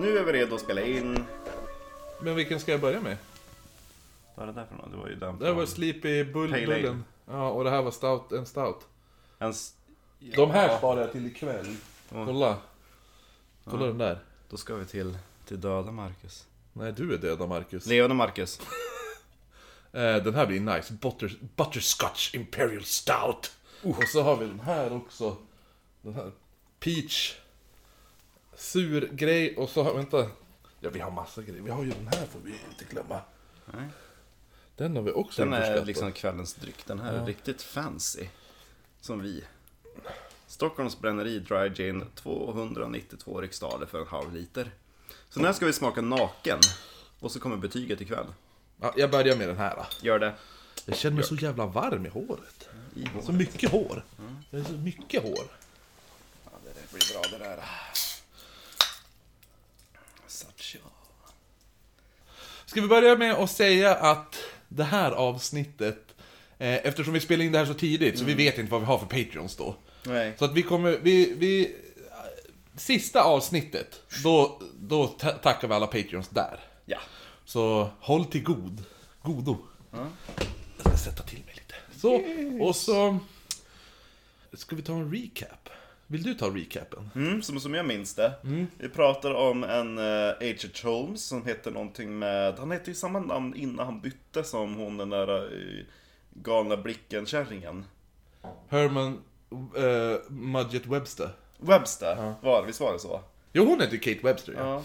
Nu är vi redo att spela in. Men vilken ska jag börja med? Vad är det där för något? Det var ju den Det här var från- Sleepy Bull Pale Ale. Bullen. Ja, och det här var stout, en stout. En s- De här sparar jag till ikväll. Kolla. Kolla den där. Då ska vi till, till döda Marcus. Nej, du är döda Marcus. Levande Marcus. Eh, den här blir nice. Butter, Butterscotch Imperial Stout. Och så har vi den här också. Den här. Peach. Sur grej och så har, vänta. Ja, vi har massa grejer. Vi har ju den här får vi inte glömma. Nej. Den har vi också Den är liksom kvällens dryck. Den här är riktigt fancy. Som vi. Stockholms bränneri Dry Gin 292 riksdaler för en halv liter. Så den här ska vi smaka naken. Och så kommer betyget ikväll. Ja, jag börjar med den här. Då. Gör det. Jag känner mig så jävla varm i håret. I håret. Så mycket hår. Jag har så mycket hår. Ja, det blir bra det där. Such ja. Ska vi börja med att säga att det här avsnittet, eh, eftersom vi spelar in det här så tidigt, så vi vet inte vad vi har för Patreons då. Nej. Så att vi kommer, vi, vi sista avsnittet, då, då ta- tackar vi alla Patreons där. Ja. Så håll till god, godo. Jag ska sätta till mig lite. Så, och så ska vi ta en recap. Vill du ta recapen? Mm, som, som jag minns det. Vi pratar om en uh, H.H. Holmes som heter någonting med... Han hette ju samma namn innan han bytte som hon den där uh, galna blicken-kärringen. Herman uh, Mudgett Webster. Webster, var, visst var det så? Jo, hon heter Kate Webster ja.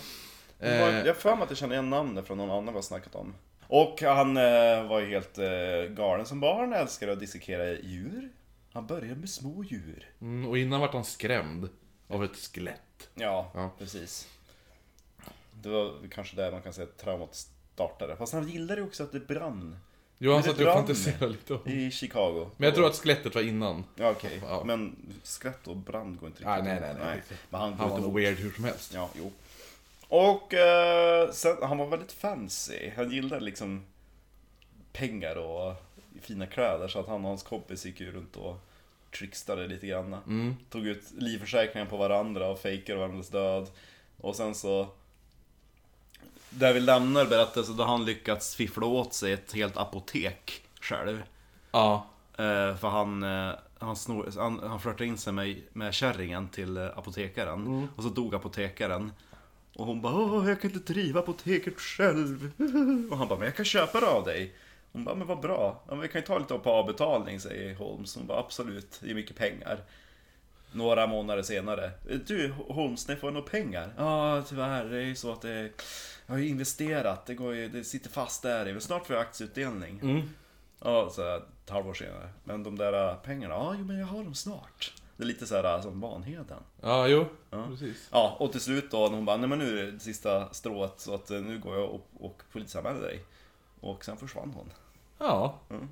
Ja. Eh. jag har för mig att jag känner igen namnet från någon annan vi har snackat om. Och han eh, var ju helt eh, galen som barn, älskade att dissekera djur. Han började med små djur. Mm, och innan vart han skrämd av ett skelett. Ja, Ja. precis. Det var kanske där man kan säga att traumat startade. Fast han gillade ju också att det brann Jo, han satt ju och fantiserade lite om. i Chicago. Men jag tror att skelettet var innan. Ja, okej. Ja. Men skratt och brand går inte riktigt Nej, nej, ihop. nej, nej. Men han, Han var nog weird hur som helst. Ja, jo. Och eh, sen, han var väldigt fancy. Han gillade liksom pengar och fina kläder. Så att han och hans kompis gick ju runt och trickstade lite grann. Mm. Tog ut livförsäkringar på varandra och fejkade varandras död. Och sen så... Där vi lämnar berättelsen, då har han lyckats fiffla åt sig ett helt apotek själv. Ja. Eh, för han, eh, han, snor, han, han flörtade in sig med, med kärringen till eh, apotekaren. Och så dog apotekaren. Och hon bara Åh, jag kan inte driva apoteket själv. Och han bara, men jag kan köpa det av dig. Hon bara, men vad bra. Ja, men vi kan ju ta lite på avbetalning, säger Holmes. Hon bara, absolut, det är mycket pengar. Några månader senare. Du Holmes, ni får nog pengar? Ja, tyvärr. Det är ju så att det... Jag har ju investerat. Det, går ju, det sitter fast där. Men snart får jag aktieutdelning. Mm. Ja, så här, ett halvår senare. Men de där äh, pengarna, ja, jo, men jag har dem snart. Det är lite så här äh, som Vanheden. Ja, jo. Ja. Precis. Ja, och till slut då, hon bara, nej men nu är det det sista strået så att eh, nu går jag och, och polisanmäler dig. Och sen försvann hon. Ja. Mm.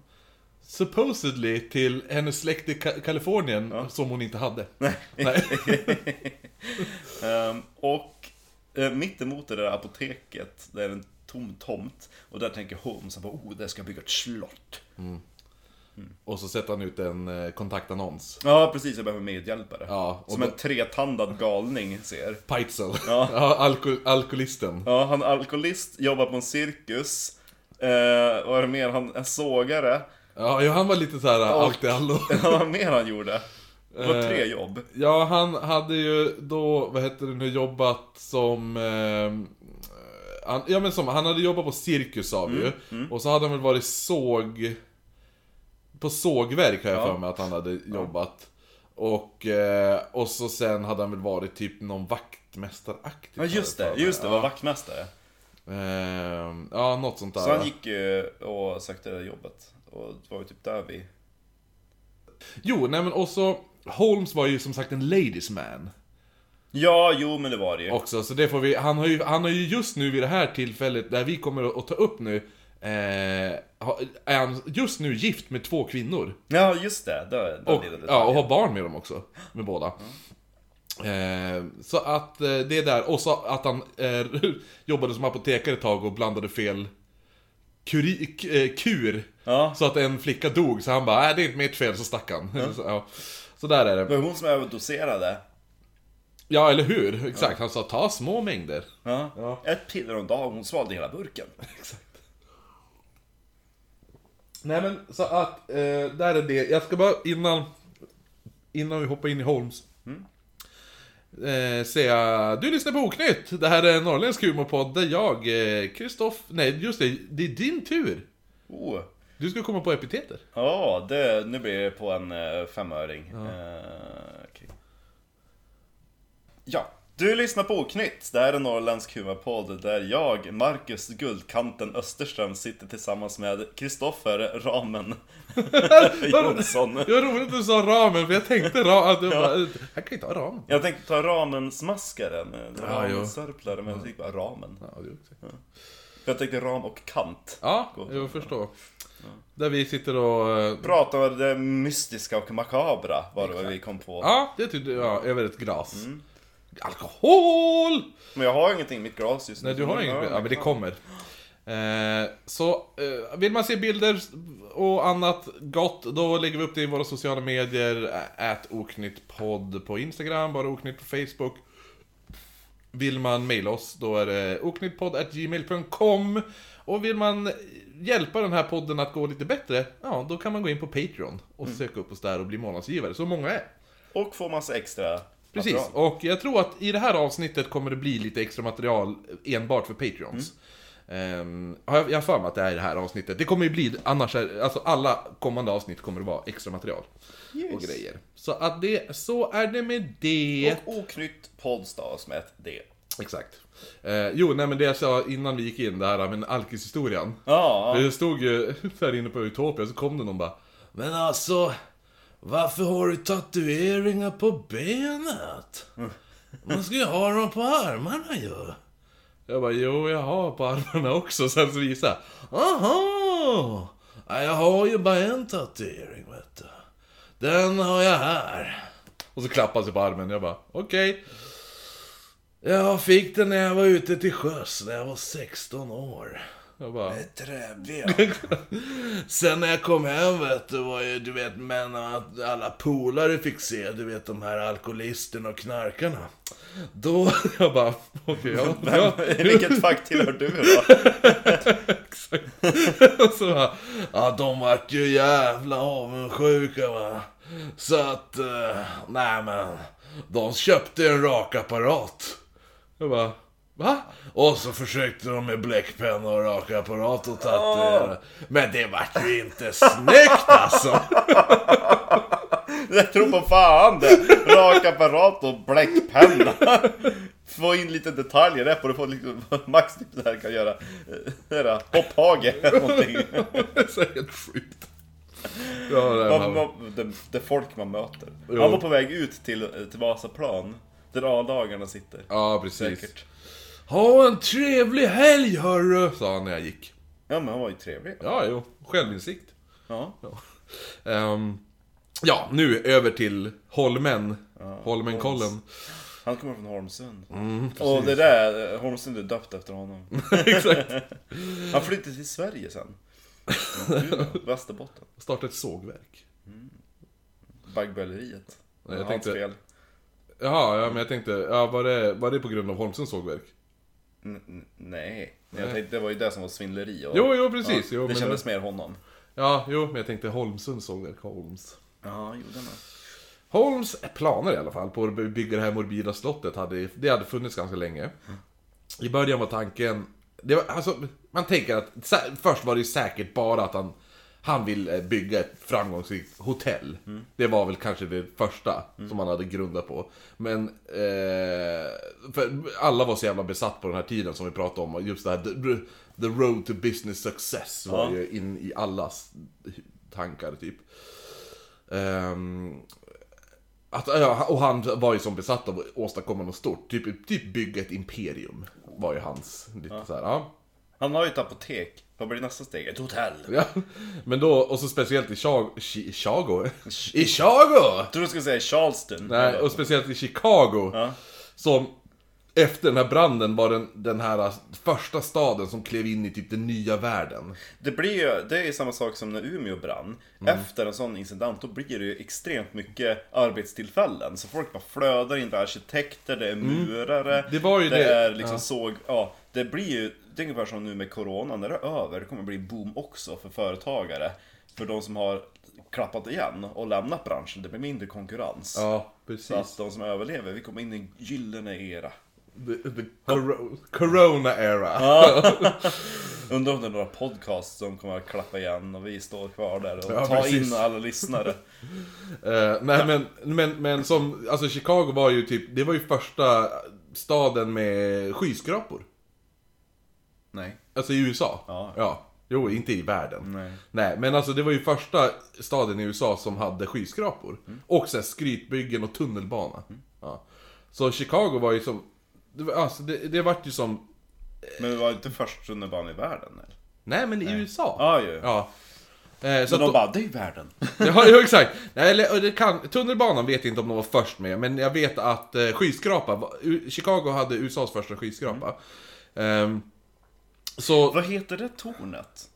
Supposedly till hennes släkt i Ka- Kalifornien, Ja. som hon inte hade. Nej. Nej. Ehm, och eh, mittemot det där apoteket, där är en tom tomt. Och där tänker Holmes, bara, oh, där ska jag bygga ett slott. Och så sätter han ut en eh, kontaktannons. Ja, precis, jag behöver medhjälpare. Ja, Som då- en tretandad galning ser. Peitzel. Ja. ja alko alkoholisten. Ja, han är alkoholist, jobbar på en cirkus. Eh, vad är det mer? Han är sågare. Ja, han var lite så här Och- allt i allo. Vad var mer han gjorde? Det var Eh, tre jobb. Ja, han hade ju då, vad heter det nu, jobbat som... Eh, han, ja men som, han hade jobbat på cirkus sa vi ju. Mm, Och så hade han väl varit såg... På sågverk har jag Ja. för mig att han hade jobbat. Och, eh, och så sen hade han väl varit typ någon vaktmästaraktig. Ja just har det, för mig. just det, var vaktmästare. Eh, ja, något sånt där. Så han gick ju och sökte det jobbet. Och det var ju typ där vi... Jo, nej men och så... Holmes var ju som sagt en ladies man. Ja, jo men det var det ju. också, så det får vi, han har ju, han har ju just nu vid det här tillfället, där vi kommer att, ta upp nu, eh, är han just nu gift med två kvinnor. Ja, just det. det, det Och, ja, och har barn med dem också, med båda. Eh, så att eh, det är där, och så att han eh, jobbade som apotekare ett tag och blandade fel kuri, eh, kur. Ja. Så att en flicka dog, så han bara äh, det är inte mitt fel, så stack han. så, ja. så där är Det det. var hon som överdoserade. Ja, eller hur? Exakt, han sa ta små mängder. Ja. Ja. Ett piller om dagen, hon svalde hela burken. Exakt. Nej men, så att, eh, där är det. Jag ska bara innan, innan vi hoppar in i Holmes. Eh, säga, du lyssnar på Oknytt. Det här är en norrländsk humorpodd där jag, eh, Kristoff, nej just det, det är din tur. Oh. Du ska komma på epiteter. Ja, det, nu blir det på en eh, femöring. Eh, okej. Ja, du lyssnar på Oknytt. Det här är en norrländsk humorpodd där jag, Marcus Guldkanten Österström, sitter tillsammans med Kristoffer Ramen Jonsson. Det var roligt att du sa ramen, för jag tänkte ra att du bara, jag kan inte ha ramen. Jag tänkte ta ramensmaskaren, eh, Ja, ramensörplare, men jag tyckte bara ramen. Ja, det också. Jag tänkte ram och kant. ja jag förstår. Där vi sitter och... eh, Prata om det mystiska och makabra var det vad vi kom på. Ja, det tyckte jag, över ett glas. Alkohol! Men jag har ingenting i mitt glas just nu. Nej, du har inget Ja, men det kommer. Eh, så, eh, vill man se bilder och annat gott, då lägger vi upp det i våra sociala medier. Ät oknyttpodd på Instagram, bara oknytt på Facebook. Vill man mejla oss, då är det oknyttpodd.gmail.com. Och vill man hjälpa den här podden att gå lite bättre, ja, då kan man gå in på Patreon och söka upp oss där och bli månadsgivare. Så många är. Och få massa extra Precis, och jag tror att i det här avsnittet kommer det bli lite extra material enbart för Patreons. Ehm, har jag har för mig att det är i det här avsnittet. Det kommer ju bli, annars är, alltså alla kommande avsnitt kommer det vara extra material. Och Yes. grejer. Så att det, så är det med det. Och oknytt podd stavas med ett D. Exakt. Eh, jo, nej men det jag sa innan vi gick in, det här med alkishistorien. Ja, Det stod ju här inne på Utopia, så kom det någon bara Men alltså, varför har du tatueringar på benet? Man ska ju ha dem på armarna ju. Jag bara, jo jag har på armarna också, sen så visade jag. Aha! Ja, jag har ju bara en tatuering vet du. Den har jag här. Och så klappade jag sig på armen, jag bara, okej. Jag fick den när jag var ute till sjöss, när jag var 16 år. Jag bara... träben. Sen när jag kom hem vet du, var ju, du vet, men att alla polare fick se, du vet, de här alkoholisterna och knarkarna. Då, jag bara, okej, ja, ja. Vilket fack tillhör du då? Och så bara, ja, de vart ju jävla avundsjuka va. Så att, eh, nej men, de köpte en rakapparat. Jag bara, va? Och så försökte de med bläckpenna och rakapparat och tatuera. Men det vart ju inte snyggt alltså. Jag tror på fan det! Rak apparat och bläckpenna. Få in lite detaljer där på det, får liksom max typ det här kan göra. eh, här hopphage eller någonting. Det är helt sjukt. Ja, det, Man, man, det, det folk man möter. Jo. Han var på väg ut till, till Vasaplan. Där A-dagarna sitter. ja, precis. Säkert. Ha en trevlig helg hörru, sa han när jag gick. Ja men han var ju trevlig. Ja, jo. Självinsikt. Ja. Ehm, ja, nu över till Holmen. Holmenkollen. Han kommer från Holmsund. Mm, och det där, Holmsund är döpt efter honom. Exakt. Han flyttade till Sverige sen. Umeå, Västerbotten. Starta ett sågverk. Baggböleriet. Nej, jag Hans tänkte- fel. Jaha, ja, men jag tänkte, ja, var, det, var det på grund av Holmsens sågverk? N- nej. Jag tänkte, det var ju det som var svindleri. Och, Jo, jo, precis. Jo, det men kändes det- mer honom. Ja, jo, men jag tänkte Holmsens sågverk, Holms. Ja, gjorde han Holms planer i alla fall på att bygga det här morbida slottet hade, det hade funnits ganska länge. I början var tanken, det var, alltså, man tänker att, sä- först var det ju säkert bara att han, han vill eh, bygga ett framgångsrikt hotell. Det var väl kanske det första som han hade grundat på. Men, eh, för alla var så jävla besatt på den här tiden som vi pratade om, just det här, the, the road to business success var Ja. ju in i allas tankar typ. Ehm, att, ja, och han var ju som besatt av att åstadkomma något stort. Typ, typ bygga ett imperium. Var ju hans, lite så här, ja. Han har ju ett apotek. Vad blir nästa steg? Ett hotell. ja. Men då, och så speciellt i Chicago. Chicago? I Chicago! Jag tror du skulle säga Charleston. Nej, och speciellt i Chicago. Ja. Som efter den här branden var den, den här första staden som klev in i typ den nya världen. Det blir ju, det är samma sak som när Umeå brann. Mm. Efter en sån incident, då blir det ju extremt mycket arbetstillfällen. Så folk bara flödar in, det är arkitekter, det är murare, Mm. Det var ju det, det, är liksom ja. såg, ja. Det blir ju, är ungefär som nu med Corona, när det är över, det kommer bli boom också för företagare. För de som har klappat igen och lämnat branschen, det blir mindre konkurrens. Ja, Så precis. att de som överlever, vi kommer in i en gyllene era. The, the coro- corona era. Undrar om det är några podcasts som kommer att klappa igen och vi står kvar där och Ja, tar precis. in alla lyssnare. Eh, nej men, men, men som, alltså Chicago var ju typ, det var ju första staden med skyskrapor. Nej. Alltså i USA. Ja. ja. Jo, inte i världen. Nej. Nej, men alltså det var ju första staden i USA som hade skyskrapor. Och så här skrytbyggen och tunnelbana. Ja. Så Chicago var ju som, det, var, alltså, det, det vart ju som, Men det var inte först tunnelbana i världen eller? nej men i USA. Ja ju. Ja. Eh, så att de då- bara, det är världen. Ja, ja exakt. Nej, eller, det kan, tunnelbanan vet jag inte om de var först med, men jag vet att eh, skyskrapa, Chicago hade USAs första skyskrapa. Ehm, så, Vad heter det tornet?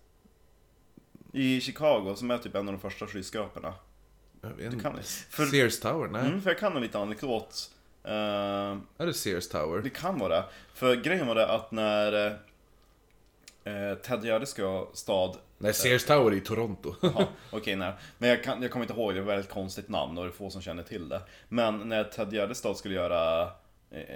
I Chicago, som är typ en av de första skyskraporna. jag vet Det inte. kan. För, Sears Tower? Nej, mm, för jag kan en liten anekdot. Eh, är det Sears Tower? det kan vara det. För grejen var det att när eh, Ted Gärdeskö stad Nej, Sears Tower är i Toronto. Ja, okej, nej. Men jag, kan, jag kommer inte ihåg, det är ett väldigt konstigt namn och det är få som känner till det. Men när Ted Gärdestad skulle göra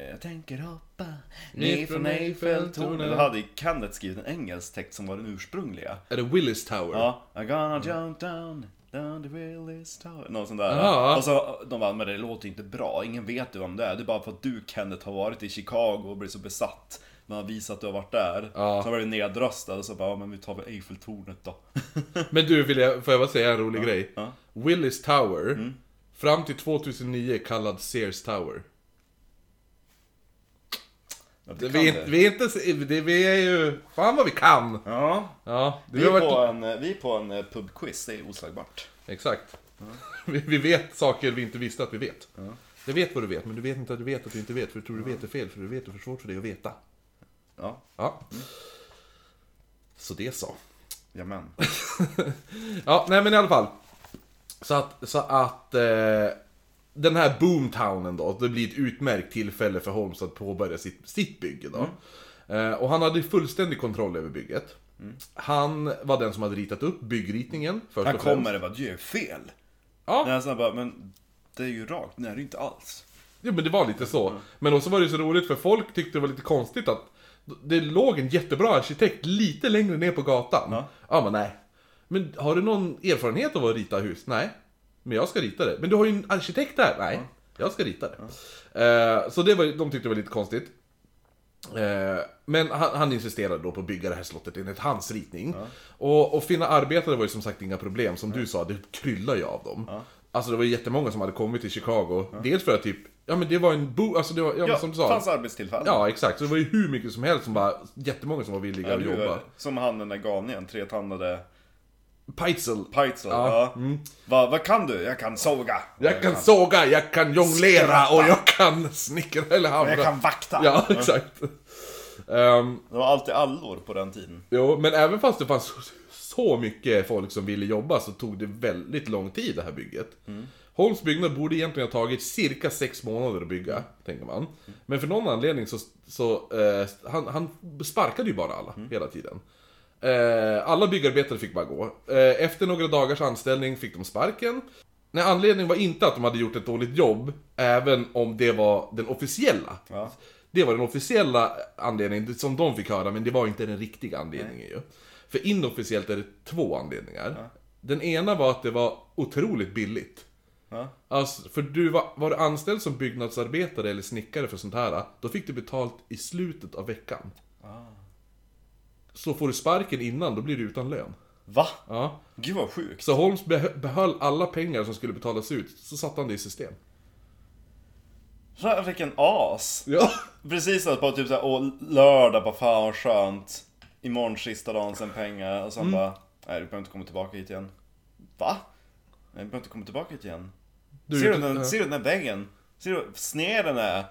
Jag tänker hoppa ner från Eiffeltornet. Då hade Kenneth skrivit en engelsk text som var den ursprungliga. är det Willis Tower? Ja, I'm gonna jump down, down the Willis Tower. Något sånt där. Ja. Och så de bara, men det låter inte bra. Ingen vet ju vem det är. Det är bara för att du Kenneth har varit i Chicago och blivit så besatt. Man har visat att du har varit där. Ja. Så har du nedröstad och så bara, ja, men vi tar väl Eiffeltornet då. Men du, vill jag, får jag bara säga en rolig grej? ja. Willis Tower, fram till 2009 kallad Sears Tower. Ja, Det, vi, det. är- vi, är inte, det, vi är ju, fan vad vi kan! Ja, Ja, det Vi är, varit- på en, eh, vi är på en eh, pubquiz, det är oslagbart. Exakt. Vi, vi vet saker vi inte visste att vi vet. Du vet vad du vet, men du vet inte att du vet att du inte vet, för du tror du vet är fel, för du vet det är för svårt för dig att veta. Ja, Ja. Så det så. jamen. Ja, nej men i alla fall. Så att, så att eh, den här boomtownen då, det blir ett utmärkt tillfälle för Holmes att påbörja sitt, sitt bygge då. Eh, och han hade fullständig kontroll över bygget. Han var den som hade ritat upp byggritningen först Här och främst. kommer det bara, du gör fel. Ja. Nej, så bara, men det är ju rakt, nej det är ju inte alls. Jo men det var lite så. Men också var det så roligt för folk tyckte det var lite konstigt att det låg en jättebra arkitekt lite längre ner på gatan. Ja. Ja men nej. Men har du någon erfarenhet av att rita hus? Nej. Men jag ska rita det. Men du har ju en arkitekt där? Nej. Jag ska rita det. Eh, så det var, de tyckte det var lite konstigt. Eh, men han, han insisterade då på att bygga det här slottet enligt hans ritning. Och, och finna arbetare var ju som sagt inga problem, som du sa, det kryllar ju av dem. Alltså det var jättemånga som hade kommit till Chicago. Dels för att typ, ja men det var en bo, alltså det var, ja, Ja, som du sa. fanns arbetstillfällen. Ja exakt, så det var ju hur mycket som helst som bara, jättemånga som var villiga Ja, att jobba. Som han den där galningen, tretandade Peitzel. Peitzel. Ja, Ja. Va, vad kan du? Jag kan såga. Jag kan såga, jag kan jonglera Skratta. och jag kan snickra eller hamra. jag kan vakta. Ja, exakt. Ehm, Det var alltid allor på den tiden. Jo, men även fast det fanns så mycket folk som ville jobba så tog det väldigt lång tid det här bygget. Holms byggnad borde egentligen ha tagit cirka sex månader att bygga, tänker man. Men för någon anledning så, så eh, han, han sparkade ju bara alla hela tiden. Eh, alla byggarbetare fick bara gå. Eh, efter några dagars anställning fick de sparken. Nej, anledningen var inte att de hade gjort ett dåligt jobb, även om det var den officiella. Ja. Det var den officiella anledningen som de fick höra, men det var inte den riktiga anledningen ju. För inofficiellt är det två anledningar. Den ena var att det var otroligt billigt. Ja. Alltså, för du var, var du anställd som byggnadsarbetare eller snickare för sånt här, då fick du betalt i slutet av veckan. Så får du sparken innan, då blir du utan lön. Va? Ja. Gud vad sjukt. Så Holmes behö- behöll alla pengar som skulle betalas ut, så satte han det i system. Vilken as. Ja. Precis så på typ såhär, åh lördag, bara fan vad skönt. Imorgon sista dagen sen pengar och sen Mm. bara, nej du behöver inte komma tillbaka hit igen. Va? Nej du behöver inte komma tillbaka hit igen. Du, ser, du den, ja. ser du den där väggen? Ser du sned den är?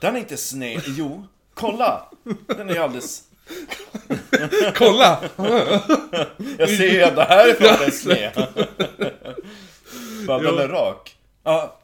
Den är inte sned. Jo, kolla! Den är alldeles... Kolla! Jag ser ju ändå härifrån att den är sned. Den är rak. Ja.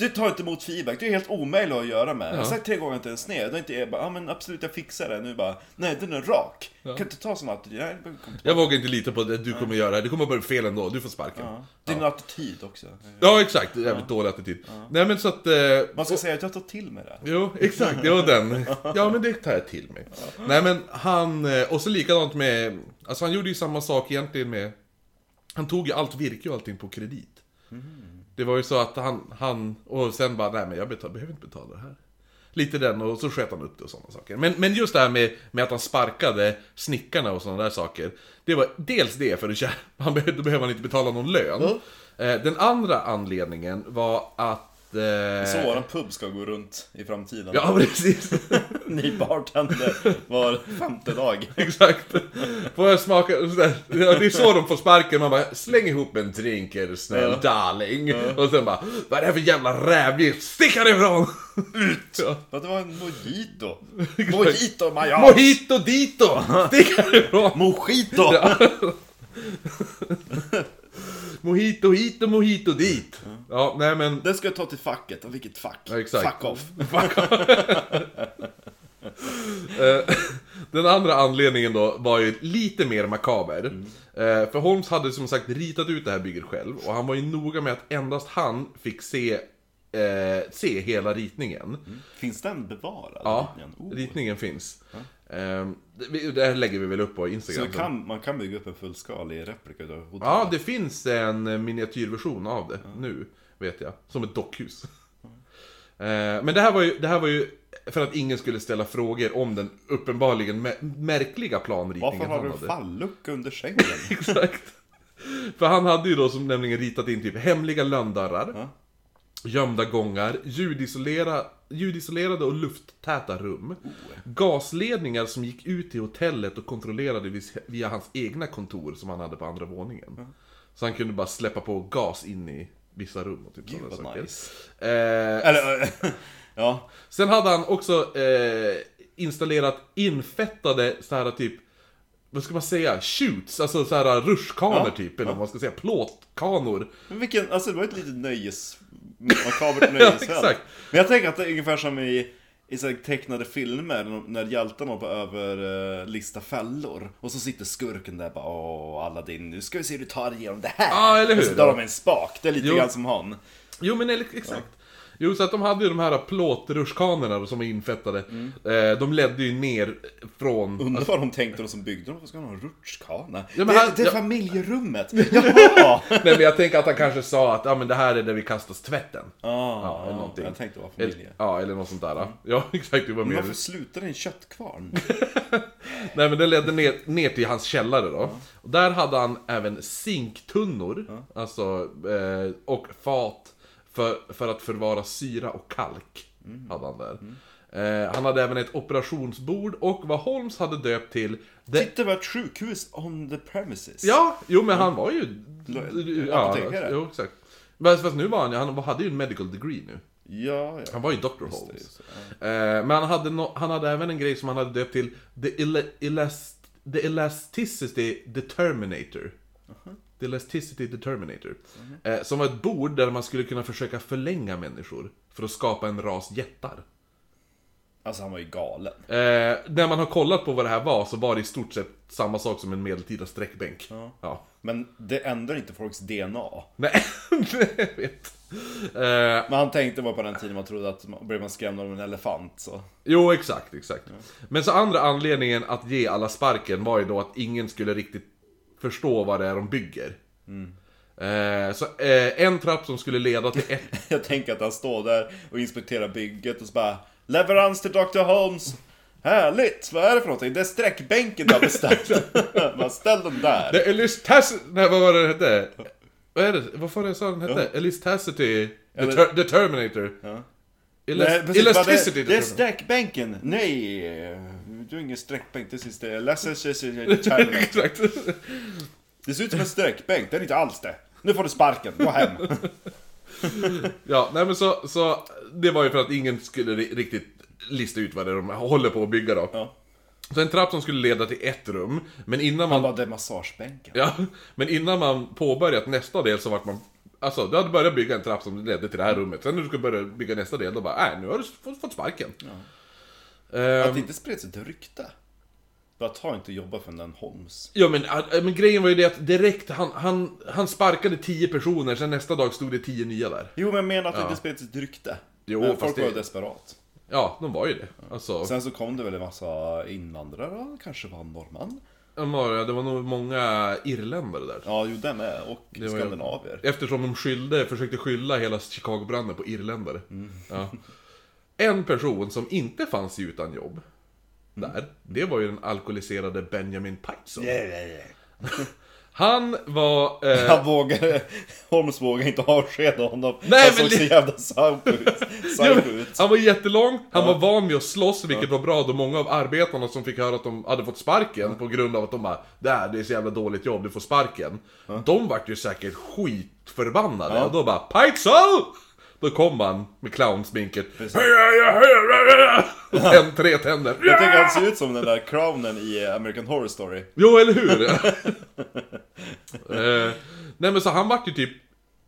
Du tar inte emot feedback, det är helt omöjligt att göra med. Jag har sagt tre gånger att den är sned. Det är inte jag bara, ja men absolut jag fixar det. Nu bara, nej den är rak. Kan inte ta sån attityd. Nej, det inte Jag vågar inte lita på det du kommer göra. Det kommer bara bli fel ändå. Du får sparken. Ja. Din attityd också. Ja, exakt. Jävligt dålig attityd. Nej men så att... Eh, Man ska säga att jag tar till mig det. Jo, exakt. Jo, den. Ja, men det tar jag till mig. Nej, men han... eh, Och så likadant med... Alltså han gjorde ju samma sak egentligen med... Han tog ju allt virke och allting på kredit. Det var ju så att han... han och sen bara, nej men jag betal, behöver inte betala det här. Lite den, och så sköt han upp det och sådana saker. Men, men just det här med, med att han sparkade snickarna och sådana där saker. Det var dels det, för att tjä- han behövde, då behöver han inte betala någon lön. Eh, Den andra anledningen var att... eh, Så våran pub ska gå runt i framtiden. Ja, precis. Ny bartender var femte dag. Exakt. Får jag smaka? Ja, Det är så de får sparken, man bara släng ihop en drink är du snäll darling. Och sen bara, vad är det här för jävla rävgift? Stick härifrån! Ut! Ja. Det var en mojito. Mojito majas. Mojito dito! Stick härifrån! Mojito. Mojito hit och mojito dit. Ja, nej men... Den ska jag ta till facket. Och vilket fack? Ja, exakt. Fuck off. Eh, Den andra anledningen då var ju lite mer makaber. Eh, För Holmes hade som sagt ritat ut det här bygget själv och han var ju noga med att endast han fick se, eh, se hela ritningen. Finns den bevarad? Ja, ritningen? Oh. ritningen finns. Eh, det- Det här lägger vi väl upp på Så Instagram. det kan, man kan bygga upp en fullskalig replika utav hotellet? Ja, det finns en miniatyrversion av det nu, vet jag. Som ett dockhus. Eh, Men det här, var ju, det här var ju för att ingen skulle ställa frågor om den uppenbarligen mä- märkliga planritningen Varför har du en fallucka under sängen? Exakt. För han hade ju då som nämligen ritat in typ hemliga lönndörrar, Ja. Gömda gångar, ljudisolera, ljudisolerade och lufttäta rum, gasledningar som gick ut till hotellet och kontrollerade via hans egna kontor som han hade på andra våningen. Så han kunde bara släppa på gas in i vissa rum och typ Gud sådana saker. nice. Eh, Eller, ja. Sen hade han också eh, installerat infettade så här typ vad ska man säga? Shoots, alltså så här rutschkanor Ja, typ, eller vad man ska säga, plåtkanor. Men vilken, alltså det var ett litet nöjes... Makabert nöjesfält. exakt. Men jag tänker att det är ungefär som i, i så tecknade filmer, när- hjältarna håller på över uh, lista fällor. Och så sitter skurken där bara åh Aladdin, nu ska vi se hur du tar igenom det här. Ja, eller hur? Och så drar de en spak, det är lite Jo. grann som han. Jo men exakt. Jo, så att de hade ju de här plåtrutschkanorna som var infettade. Mm. Eh, de ledde ju ner från... Undrar vad de tänkte de som byggde dem, vad ska de ha en rutschkana? Ja, det, han- det är ja. familjerummet! Jaha! Nej men jag tänker att han kanske sa att ja, men det här är där vi kastas tvätten. Ah, Ja, eller någonting. Jag tänkte det var Eller, familje. ja, eller något sånt där. Ja, exakt, det var Men mer... varför det i en köttkvarn? Nej men den ledde ner, ner till hans källare då. Och där hade han även zinktunnor, alltså, eh, och fat för, för att förvara syra och kalk. Hade han där. Eh, han hade även ett operationsbord och vad Holmes hade döpt till the... Titta har ett sjukhus on the premises. Ja, jo men han var ju... Ja, apotekare. jo, exakt. Fast fast nu var han han hade ju en medical degree nu. Ja, ja. Han var ju Dr. Det, Holmes. just det. Eh, men han hade, no, han hade även en grej som han hade döpt till The, ele, elast, the Elasticity Determinator. The Elasticity Determinator. Eh, som var ett bord där man skulle kunna försöka förlänga människor för att skapa en ras jättar. Alltså han var ju galen. Eh, när man har kollat på vad det här var så var det i stort sett samma sak som en medeltida sträckbänk. Ja. ja. Men det ändrar inte folks DNA. Nej, jag vet. Eh, Men han tänkte bara på den tiden man trodde att man, blev man skrämd av en elefant så. Jo, exakt, exakt. Men så andra anledningen att ge alla sparken var ju då att ingen skulle riktigt förstå vad det är de bygger. Eh, så eh, en trapp som skulle leda till ett... Jag tänker att han står där och inspekterar bygget och så bara Leverans till Dr. Holmes! Härligt! Vad är det för någonting? Det är sträckbänken du har beställt. Man ställ den där. Det är Elasticity... Nej, vad var det den hette? Vad är det? Vad det jag sa den hette? Elasticity... Eller- Deter- Determinator. Ja. Elas- Nej, precis, bara Elasticity det, det är sträckbänken. Nej! Du har ingen sträckbänk, det är det. Elasticity Determinator. Exakt. Det ser ut som en sträckbänk, det är inte alls det. Nu får du sparken, gå hem. Ja, nej men så, så det var ju för att ingen skulle ri- riktigt lista ut vad det är de håller på att bygga då. Ja. Så en trapp som skulle leda till ett rum, men innan man... Han bara, det är massagebänken. Ja, men innan man påbörjat nästa del så vart man... Alltså, du hade börjat bygga en trapp som ledde till det här rummet. Sen när du skulle börja bygga nästa del, då bara, nej, nu har du fått, sparken. Ehm, Att det inte spreds ett rykte. Bara ta inte jobba för den Holmes. Ja men, äh, men grejen var ju det att direkt, han, han, han sparkade 10 personer, sen nästa dag stod det 10 nya där. Jo, men jag menar att det inte spreds ett rykte. Jo, Men folk det- var desperat. Ja, de var ju det. Alltså, Sen så kom det väl en massa invandrare, kanske var en norrman. var- det var nog många irländare där. Ja, jo det med. Och ju- skandinavier. Eftersom de skyllde, försökte skylla hela Chicago-branden på irländare. Ja. En person som inte fanns utan jobb, där, det var ju den alkoholiserade Benjamin Piteson. Han var... Eh, Han vågade, Holmes vågade inte avskeda honom. Nej, han såg så det- jävla psycho ut. Ja, han var jättelång, han var van vid att slåss, vilket var bra då många av arbetarna som fick höra att de hade fått sparken på grund av att de bara Där, det är så jävla dåligt jobb, du får sparken. De vart ju säkert skitförbannade, Ja. och då bara PITESOL! Då kom han med clownsminket. Och tänd, tre tänder. Jag tycker han ser ut som den där clownen i American Horror Story. Jo, eller hur? eh, nej men så han vart ju typ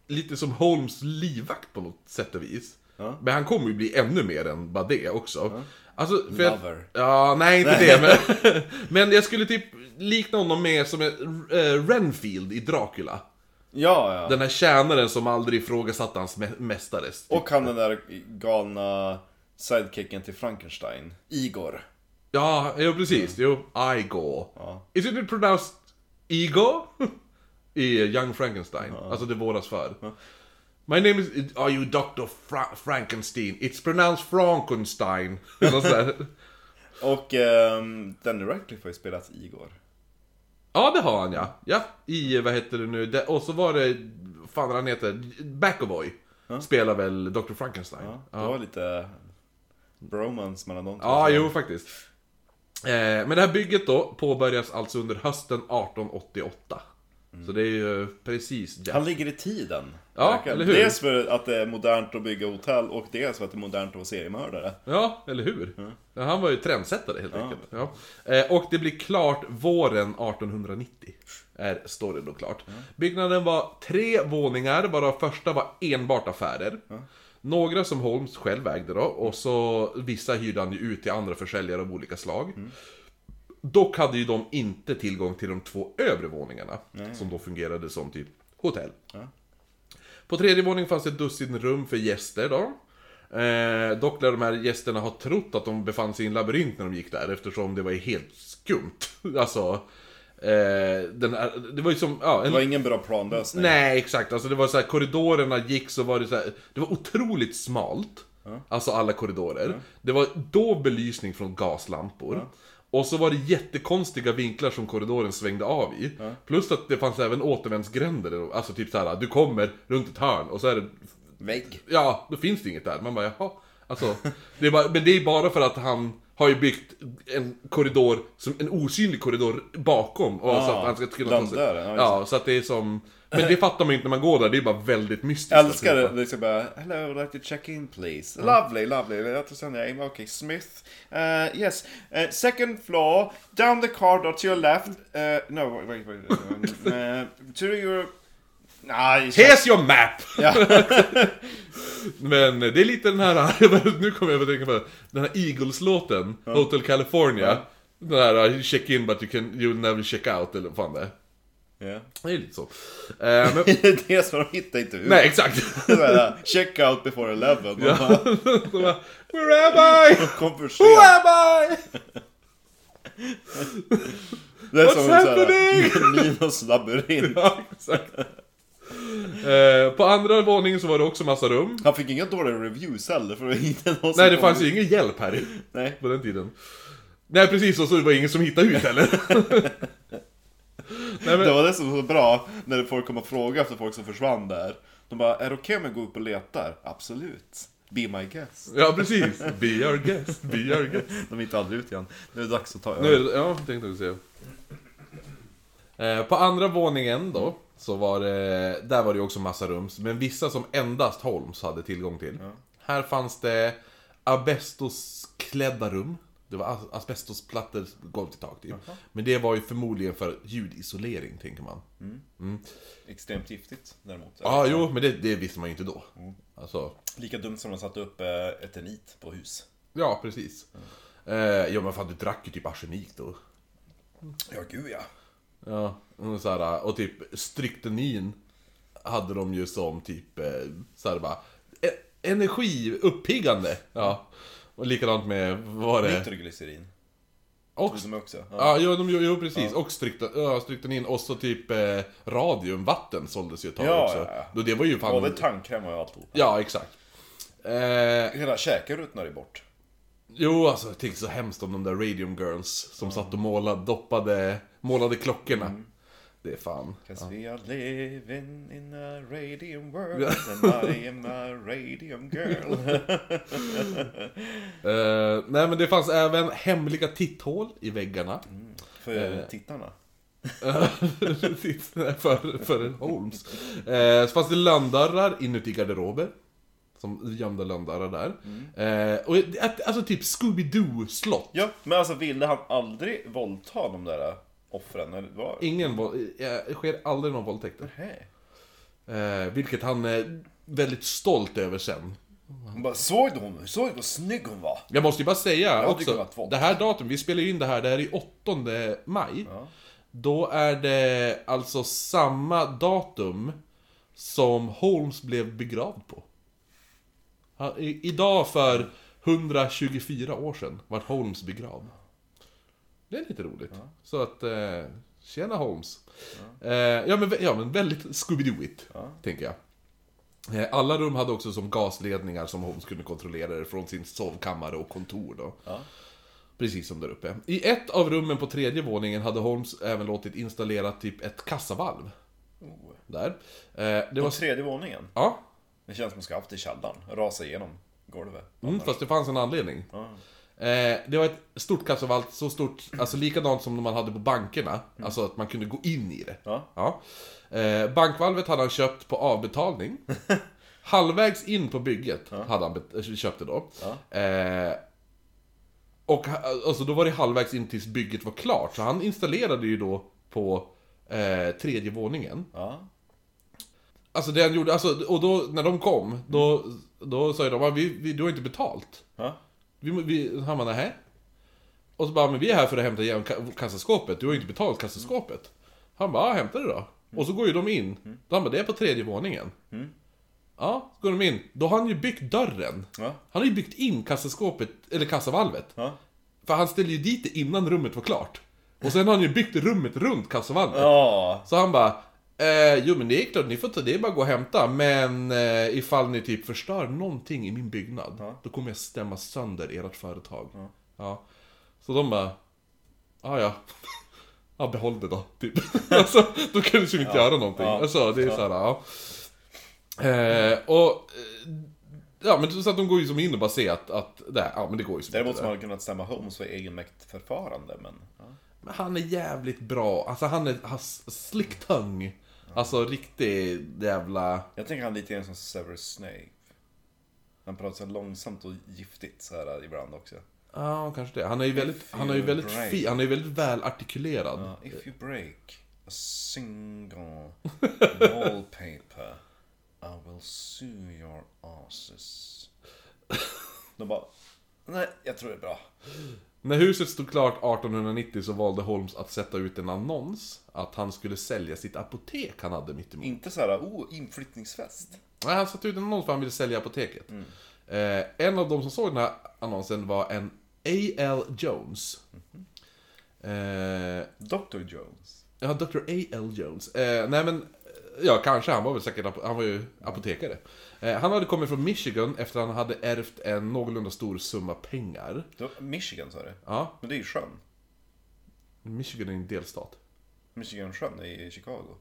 lite som Holmes livvakt på något sätt och vis. Ja. Men han kommer ju bli ännu mer än bara det också. Alltså, för jag- Lover. Ja, nej inte det men... men jag skulle typ likna honom med som en eh, Renfield i Dracula. Ja, ja. Den här tjänaren som aldrig ifrågasatte hans mä- mästares. Och han den där galna sidekicken till Frankenstein. Igor. Ja, jo precis. Jo, Igor. Ja. Is it pronounced Igor? I Young Frankenstein. Alltså det våras för. My name is... Are you Dr. Fra- Frankenstein? It's pronounced Frankenstein. Och um, Danny Radcliffe har ju spelat Igor. Ja, det har han ja. Ja, i, vad heter det nu? Det, och så var det, fan vad han heter, Backovoy. Spelar väl Dr. Frankenstein. Ja, det var lite bromance mellan de två. Ja, jo faktiskt. Eh, men det här bygget då påbörjas alltså under hösten 1888. Så det är ju precis Jack. Han ligger i tiden. Ja, eller hur? Dels för att det är modernt att bygga hotell och dels för att det är modernt att vara seriemördare. Ja, eller hur? Ja, han var ju trendsättare helt enkelt. Ja. Eh, och det blir klart våren 1890. Är storyn då klart. Byggnaden var tre våningar, varav första var enbart affärer. Några som Holmes själv ägde då, och så vissa hyrde han ju ut till andra försäljare av olika slag. Dock hade ju de inte tillgång till de två övre våningarna, som då fungerade som typ hotell. På tredje våningen fanns det ett dussin rum för gäster då. Eh, dock lär de här gästerna ha trott att de befann sig i en labyrint när de gick där eftersom det var helt skumt. Alltså, eh, den här, det var ju som, ja, Det en, var ingen bra planlösning. Nej, exakt. Alltså det var så här, korridorerna gick så var det så här, det var otroligt smalt. Alltså alla korridorer. Det var då belysning från gaslampor. Och så var det jättekonstiga vinklar som korridoren svängde av i. Plus att det fanns även återvändsgränder. Alltså typ så här, du kommer runt ett hörn och så är det Vägg. Ja, då finns det inget där. Man bara, jaha. Alltså, det är bara, men det är bara för att han har ju byggt en korridor, som en osynlig korridor bakom. Och så att han ska kunna ta sig. landdörren, ja, Ja, så att det är som... Men det fattar man ju inte när man går där, det är bara väldigt mystiskt. Jag älskar det, liksom bara Hello, I'd like to check in please. Lovely, lovely. That's your name. Okay, Smith. Uh, yes. Uh, second floor, down the corridor to your left. Uh, no, wait, wait, wait. Uh, to your... Nej, Here's your map! Ja. Men det är lite den här, nu kommer jag att tänka på den här Eagles-låten, Hotel California. Den här check in but you can, you'll never check out, eller vad fan det är. Ja. Det är lite så. Eh, men, det som de hittar inte ut. nej, exakt. Check out before 11. Ja. Bara, Where am I? Who am I? Det är What's som happening? Minos labyrint. Ja, exakt. Eh, på andra våningen så var det också massa rum. Han fick inga dåliga reviews heller för det inte någon Nej, det fanns ju ingen hjälp här Nej. på den tiden. Nej, precis, och så var det ingen som hittade ut heller. Nej, Det men, var det som var så bra när folk kom och frågade efter folk som försvann där. De bara, är det okej om jag går upp och letar? Absolut. Be my guest. ja, precis. Be our guest, be our guest. De hittar aldrig ut igen. Nu är det dags att ta Nu över. är det, ja, tänkte jag säga. Eh, på andra våningen då, så var det, där var det också massa rum, men vissa som endast Holmes hade tillgång till. Här fanns det asbestosklädda rum. Det var as- asbestosplattor golv till tak typ. Men det var ju förmodligen för ljudisolering, tänker man. Extremt giftigt däremot. Ja, jo, men det, det visste man ju inte då. Alltså, Lika dumt som de satte upp eh, eternit på hus. ja, precis. Eh, ja, men fan, du drack ju typ arsenik då. Ja, gud ja. Ja, och, så här, och typ stryktenin hade de ju som typ eh, så här bara e- Energi, uppiggande. Ja. Och likadant med, vad var det? Nitroglycerin. Och, de också. Ja. ja, jo, de, jo, precis. Och strykten, ja, stryktenin och så typ eh, radium, vatten såldes ju ett tag Ja, också. ja, ja. Det var ju fan... Både tandkräm och alltihop. Ja, exakt. Eh, Hela käkerutan är bort. jo, alltså jag tycker så hemskt om de där Radium Girls som satt och målade, doppade, målade klockorna. Mm. Det är fan. Cause we are living in a radium world and I am a radium girl. Eh, nej men det fanns även hemliga titthål i väggarna. För tittarna. Precis, för, för Holmes. Eh, så fanns det lönndörrar inuti garderober. Som gömda lönndörrar där. Eh, och alltså typ Scooby-Doo-slott. Ja, men alltså ville han aldrig våldta de där offren? Eller vad? Ingen våld, eh, det sker aldrig någon våldtäkter. Nej. Eh, vilket han är väldigt stolt över sen. Hon bara, såg du hon? Såg du vad snygg hon var? Jag måste ju bara säga Jag tycker det också, var två. det här datum, vi spelar ju in det här, det här är 8 maj. Då är det alltså samma datum som Holmes blev begravd på. Han, i, idag för 124 år sedan vart Holmes begravd. Det är lite roligt. Så att, eh, tjena Holmes. Ja, eh, ja, men, ja men väldigt Scooby-Dooigt, tänker jag. Eh, Alla rum hade också som gasledningar som Holmes kunde kontrollera från sin sovkammare och kontor då. Ja. Precis som där uppe. I ett av rummen på tredje våningen hade Holmes även låtit installera typ ett kassavalv. Oh. Där. Eh, det På var... tredje våningen? Ja, Det känns som att ska haft i källaren. Rasa igenom golvet. mm, fast det fanns en anledning. Ja. Eh, det var ett stort kassavalv, så stort, alltså likadant som man hade på bankerna. Alltså att man kunde gå in i det. Ja. Ja. Eh, bankvalvet hade han köpt på avbetalning. Halvvägs in på bygget hade han eh, köpt det då. Eh, och ha- alltså då var det halvvägs in tills bygget var klart. Så han installerade ju då på eh, tredje våningen. Ja. Alltså det han gjorde, alltså, och då när de kom, då, då sa ju de "Ah, vi, vi, du har inte betalt. Ja. Vi, vi, han bara, nähä? Och så bara, men vi är här för att hämta igen ka- kassaskåpet, du har ju inte betalt kassaskåpet. Han bara, ja, hämta det då. Och så går ju de in. Då han bara, det är på tredje våningen. Ja, så går de in. Då har han ju byggt dörren. Ja. Han har ju byggt in kassaskåpet, eller kassavalvet. Ja. För han ställde ju dit det innan rummet var klart. Och sen har han ju byggt rummet runt kassavalvet. Ja. Så han bara, eh, jo men det är klart, ni får ta det, är bara att gå och hämta. Men eh, ifall ni typ förstör någonting i min byggnad, då kommer jag stämma sönder ert företag. Ja. Så de bara, ah, ja. Ja, behåll det då, typ. alltså, då kan du ju inte göra någonting. Ja. Alltså, det är såhär, ja. Eh, och, eh, ja men så att de går ju som in och bara ser att, att det, här, ja men det går ju som Däremot inte som det. man hade kunnat stämma Holmes för egenmäktförfarande, men... Ja. Men han är jävligt bra, alltså han är, har s- slick tongue. Alltså riktig jävla... Jag tänker han lite grann som Severus Snape. Han pratar så långsamt och giftigt så här ibland också. Ja, kanske det. Han är ju väldigt, han är ju väldigt fi, han är ju väldigt välartikulerad. Ja, if you break a single wallpaper I will sue your asses. De bara, nej, jag tror det är bra. När huset stod klart 1890 så valde Holmes att sätta ut en annons att han skulle sälja sitt apotek han hade mittemot. Inte så här, oh, inflyttningsfest. Nej, han satte ut en annons för han ville sälja apoteket. Eh, en av de som såg den här annonsen var en A.L. Jones. Eh, Dr. Jones. Ja, Dr. A.L. Jones. Eh, nej men, ja kanske, han var väl säkert, han var ju apotekare. Eh, han hade kommit från Michigan efter att han hade ärvt en någorlunda stor summa pengar. Det var Michigan sa du? Ja, Men det är ju sjön. Michigan är en delstat. Michigan-sjön är i Chicago.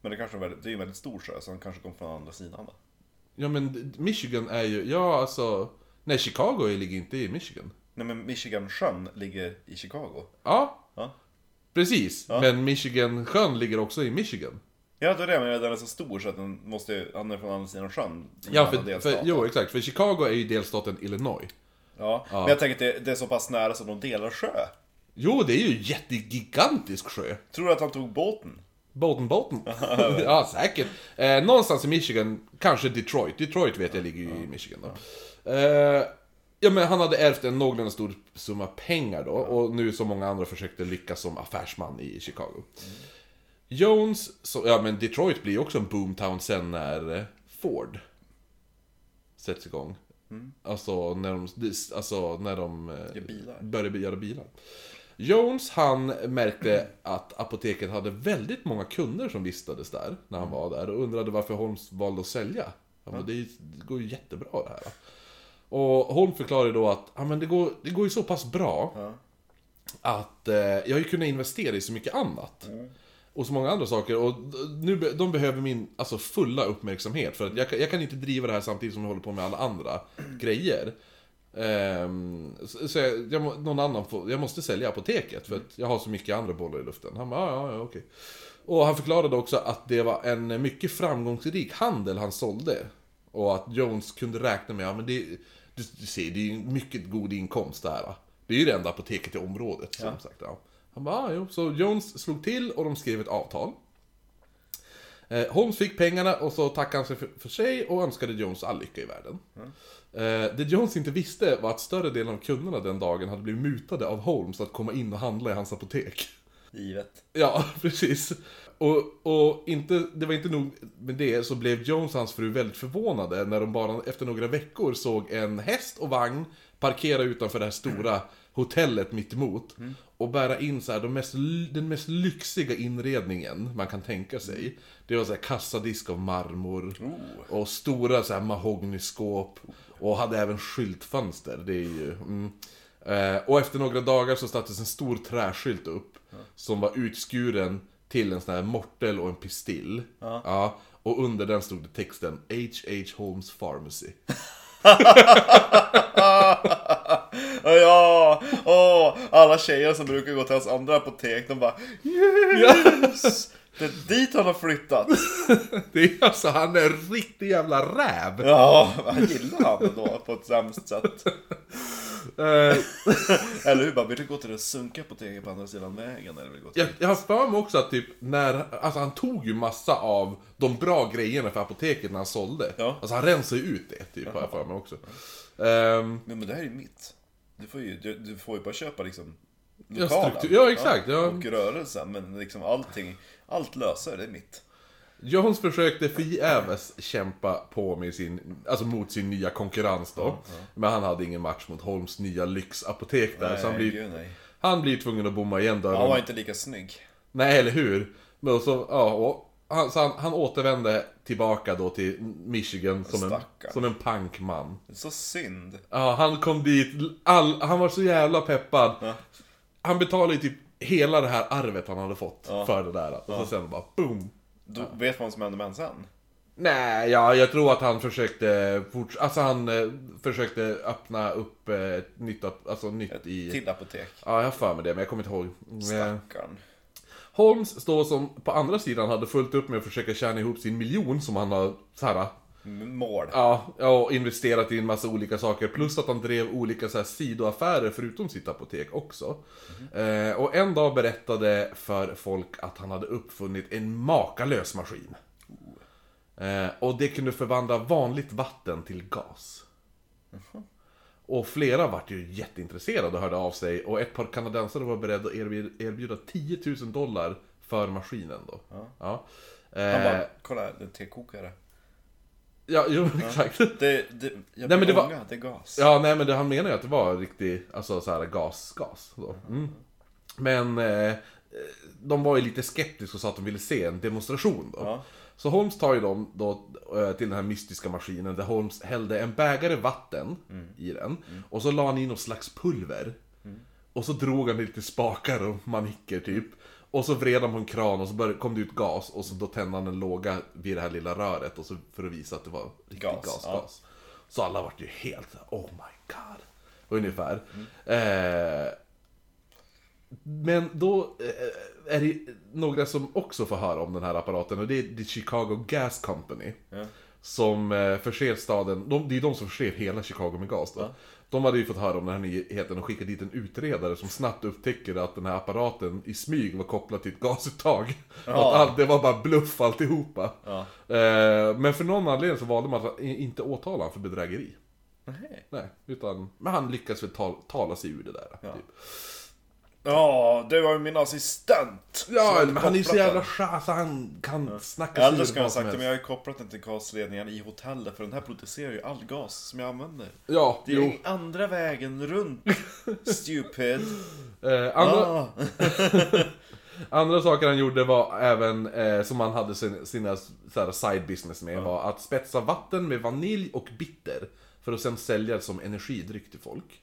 Men det kanske är väldigt, det är ju en väldigt stor sjö, så han kanske kom från andra sidan då. Ja men Michigan är ju, ja alltså, nej Chicago ligger inte i Michigan. Nej men Michigan-sjön ligger i Chicago. Ja, Ja. precis. Men Michigan-sjön ligger också i Michigan. Ja, det är det, men den är så stor så att den måste, han är från andra sidan sjön. Ja, för, för, jo exakt. För Chicago är ju delstaten Illinois. Ja, men jag tänker att det, det är så pass nära så de delar sjö. Jo, det är ju en jättegigantisk sjö. Tror du att han tog båten? Båten, båten. ja, säkert. Eh, någonstans i Michigan, kanske Detroit. Detroit vet jag ligger ju i Michigan då. Eh, ja, men han hade ärvt en någorlunda stor summa pengar då, och nu som många andra försökte lyckas som affärsman i Chicago. Jones, så, ja men Detroit blir ju också en boomtown sen när eh, Ford sätts igång. Alltså när de, alltså, när de eh, Gör bilar. började göra bilar. Jones han märkte att apoteket hade väldigt många kunder som vistades där när han var där och undrade varför Holmes valde att sälja. Han bara, det, går ju jättebra det här. Och Holm förklarade då att ja, men det, går, det går ju så pass bra Ja. att eh, jag har ju kunnat investera i så mycket annat. Och så många andra saker. Och nu, de behöver min alltså, fulla uppmärksamhet. För att jag, kan- jag kan inte driva det här samtidigt som jag håller på med alla andra grejer. Ehm, så så jag, jag, någon annan får, jag måste sälja apoteket för att jag har så mycket andra bollar i luften. Han bara, ja, ja, ja, okej. Och han förklarade också att det var en mycket framgångsrik handel han sålde. Och att Jones kunde räkna med, ja men det, du, du ser, det är ju mycket god inkomst det här. Det är ju det enda apoteket i området, som sagt. Ja. Han bara, ah, jo. Så Jones slog till och de skrev ett avtal. Eh, Holmes fick pengarna och så tackade han sig för, för sig och önskade Jones all lycka i världen. Eh, det Jones inte visste var att större delen av kunderna den dagen hade blivit mutade av Holmes att komma in och handla i hans apotek. Givet. Ja, precis. Och, och inte, det var inte nog med det, så blev Jones och hans fru väldigt förvånade när de bara efter några veckor såg en häst och vagn parkera utanför det här stora hotellet mitt emot och bära in så här, de mest, den mest lyxiga inredningen man kan tänka sig. Det var så här kassadisk av marmor och stora så här mahognyskåp och hade även skyltfönster. Det är ju... Mm. Eh, och efter några dagar så sattes en stor träskylt upp som var utskuren till en sån här mortel och en pistill. Ja. och under den stod det texten H.H. Holmes Pharmacy. ja, åh, alla tjejer som brukar gå till hans andra apotek, de bara Yes! Det är dit han har flyttat. Det är alltså, han är en riktig jävla räv! Ja, jag gillar han då på ett sämst sätt. Eh, Eller hur? Bara, vill du gå till det sunkiga apoteket på andra sidan vägen? Eller vill gå till... jag, jag har för mig också att typ när, alltså han tog ju massa av de bra grejerna för apoteket när han sålde. Ja. Alltså han rensade ju ut det, typ, har jag för mig också. Ehm, Men, men det här är ju mitt. Du får ju, du, du får ju bara köpa liksom Ja, lokalen. struktur- ja, exakt, ja. Och rörelsen, men liksom allting, allt löser, det är mitt. Jones försökte förgäves kämpa på med sin, alltså mot sin nya konkurrens då. Men han hade ingen match mot Holmes nya lyxapotek där. så han blir, gud, nej. han blir tvungen att bomma igen dörren. Han var inte lika snygg. Nej, eller hur? Men så, ja, och han, så han, han återvände tillbaka då till Michigan som en, Stackarn. som en punkman. Så synd. Ja, han kom dit, all, han var så jävla peppad. Han betalade ju typ hela det här arvet han hade fått för det där. Och så sen bara boom! Du vet vad som hände med honom sen? Nej, ja, jag tror att han försökte forts- Alltså han eh, försökte öppna upp eh, ett nytt, ap- alltså nytt i... Till apotek. Ja, jag har för mig det, men jag kommer inte ihåg. Eh, Stackarn. Holmes står som på andra sidan hade fullt upp med att försöka tjäna ihop sin miljon som han har så här, Mål. ja, och investerat i en massa olika saker. Plus att han drev olika så här, sidoaffärer förutom sitt apotek också. Eh, och en dag berättade för folk att han hade uppfunnit en makalös maskin. Eh, och det kunde förvandla vanligt vatten till gas. Och flera vart ju jätteintresserade och hörde av sig. Och ett par kanadensare var beredda att erbjuda, erbjuda 10 000 dollar för maskinen då. Ja. Han Eh, bara, kolla här, det är tekokare. ja, jo, exakt. Det, det, jag Nej, men det var- det är gas. Ja, nej men det, han menar ju att det var riktig, alltså så här gas, gas. Så. Mm. Men eh, de var ju lite skeptiska och sa att de ville se en demonstration då. Ja. Så Holmes tar ju dem då eh, till den här mystiska maskinen där Holmes hällde en bägare vatten i den. Och så la han in något slags pulver. Och så drog han lite spakar och manicker typ. Och så vred han på en kran och så började, kom det ut gas och så då tände han en låga vid det här lilla röret och så för att visa att det var riktigt Gas, gas. ja. gas. Så alla vart ju helt oh my god. Ungefär. Eh, Men då eh, är det några som också får höra om den här apparaten och det är The Chicago Gas Company. Ja. Som eh, förser staden, de, det är de som förser hela Chicago med gas då. De hade ju fått höra om den här nyheten och skickat dit en utredare som snabbt upptäcker att den här apparaten i smyg var kopplad till ett gasuttag. Och att allt, det var bara bluff alltihopa. Ja. Eh, men för någon anledning så valde man att inte åtala honom för bedrägeri. Nej. Nej, utan, men han lyckas väl ta, tala sig ur det där. Ja. Typ. Ja, det var ju min assistent. Ja, men han är ju så jävla skär så han kan snacka sig Eller ska jag ha vad som sagt det, men jag har ju kopplat den till gasledningen i hotellet för den här producerar ju all gas som jag använder. Ja, Det är jo. andra vägen runt. Stupid. Eh, andra, Ah. andra saker han gjorde var även, eh, som han hade sin, sina så här, side business med, var att spetsa vatten med vanilj och bitter. För att sen sälja det som energidryck till folk.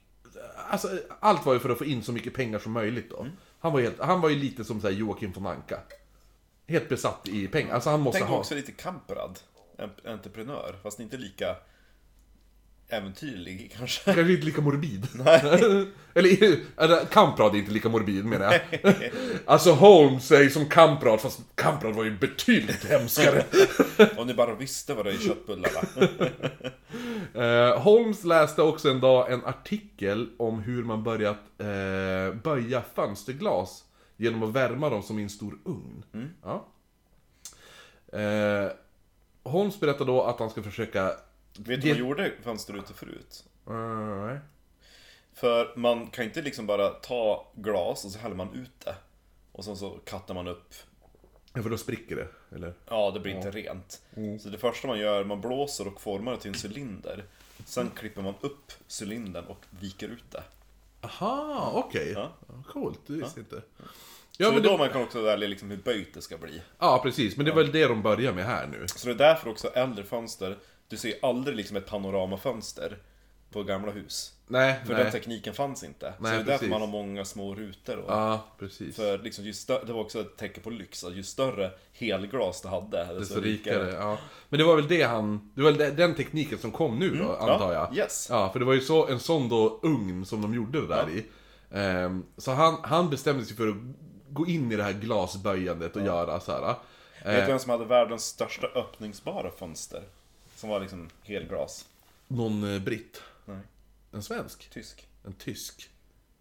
Alltså, allt var ju för att få in så mycket pengar som möjligt då. Han, var helt, han var ju lite som så Joakim von Anka. Helt besatt i pengar. Alltså han måste Tänk ha... också lite Kamprad. En entreprenör, fast inte lika äventyrlig kanske. Kanske inte lika morbid. Nej. eller, eller Kamprad är inte lika morbid menar jag. alltså Holmes är ju som Kamprad, fast Kamprad var ju betydligt hemskare. Om ni bara visste vad det är i köttbullarna. Eh, Holmes läste också en dag en artikel om hur man börjat eh, böja fönsterglas genom att värma dem som i en stor ugn. Ja. Eh, Holmes berättade då att han ska försöka... Vet du vad man gjorde fönsterrutor förut? Eh, nej. För man kan inte liksom bara ta glas och så häller man ut det. Och sen så kattar man upp. Ja, för då spricker det, eller? Ja, det blir inte rent. Mm. Så det första man gör, man blåser och formar det till en cylinder. Sen klipper man upp cylindern och viker ut det. Aha, okej. Ja. Coolt, det visste jag inte. Så Ja, men det är då man kan också välja liksom hur böjt det ska bli. ja, precis. Men det var väl det de börjar med här nu. Så det är därför också äldre fönster, du ser aldrig liksom ett panoramafönster på gamla hus. Nej, För nej. den tekniken fanns inte. Nej, så det är därför precis. man har många små rutor. Och Ja, precis. För liksom, ju stö- det var också ett tecken på lyx, att ju större helglas du hade, Desto rikare, ja. Men det var väl det han... Det var väl den tekniken som kom nu då, antar jag. Mm, Yes. Ja, för det var ju så, en sån då ugn som de gjorde det där Ja. i. Ehm, så han, han bestämde sig för att gå in i det här glasböjandet och göra så här. Vet du Eh, vem som hade världens största öppningsbara fönster? Som var liksom helglas. någon eh, britt. Nej. En svensk. Tysk. En tysk.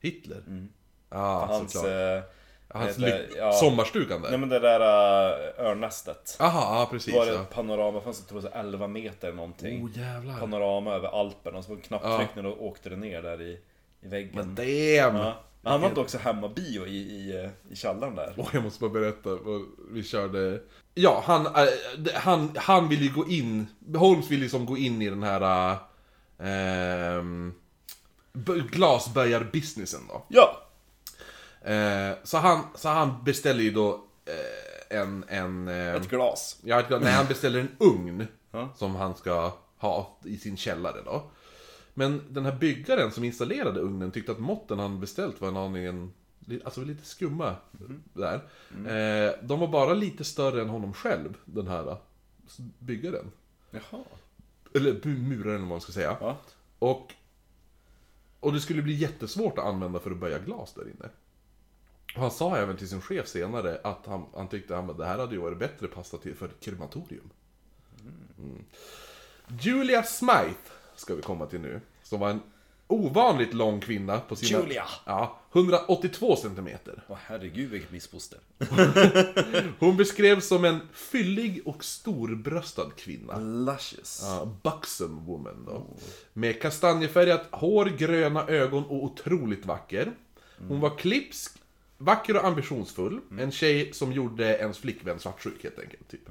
Hitler. Mm. Hans... såklart. Eh, Hans heter- ja. sommarstugan där. nej men det där uh, örnnästet. Aha, ja precis. Då var det Ja. ett panoramafönster, tror jag, så 11 meter någonting. Oh jävlar. Panorama över Alperna, och så var det knapptryckning och åkte det ner där i, i väggen. Men damn! Ja. Han hade också hemmabio i, i, eh, i källaren där. Åh, jag måste bara berätta. Vi körde... Ja, han, äh, han, han vill ju gå in... Holmes vill liksom gå in i den här... B- glasböjarbusinessen då. Ja! Eh, så, han, så han beställer ju då eh, en... en eh, Ett glas. ja, ett glas- nej, han beställer en ugn. Som han ska ha i sin källare då. Men den här byggaren som installerade ugnen tyckte att måtten han beställt var en aningen... li- Alltså lite skumma där. Eh, de var bara lite större än honom själv, den här eh, byggaren. Jaha. Eller muraren eller vad man ska säga. Ja. Och, och det skulle bli jättesvårt att använda för att böja glas där inne. Och han sa även till sin chef senare att han, han tyckte att det här hade ju varit bättre passat till för ett krematorium. Mm. Julia Smythe ska vi komma till nu. Som var en ovanligt lång kvinna på sina... Julia! Ja, 182 centimeter. Åh herregud vilket missfoster. Hon beskrevs som en fyllig och storbröstad kvinna. Luscious. Ja, buxom woman då. Med kastanjefärgat hår, gröna ögon och otroligt vacker. Hon var klipsk, vacker och ambitionsfull. En tjej som gjorde ens flickvän svartsjuk helt enkelt. Typ.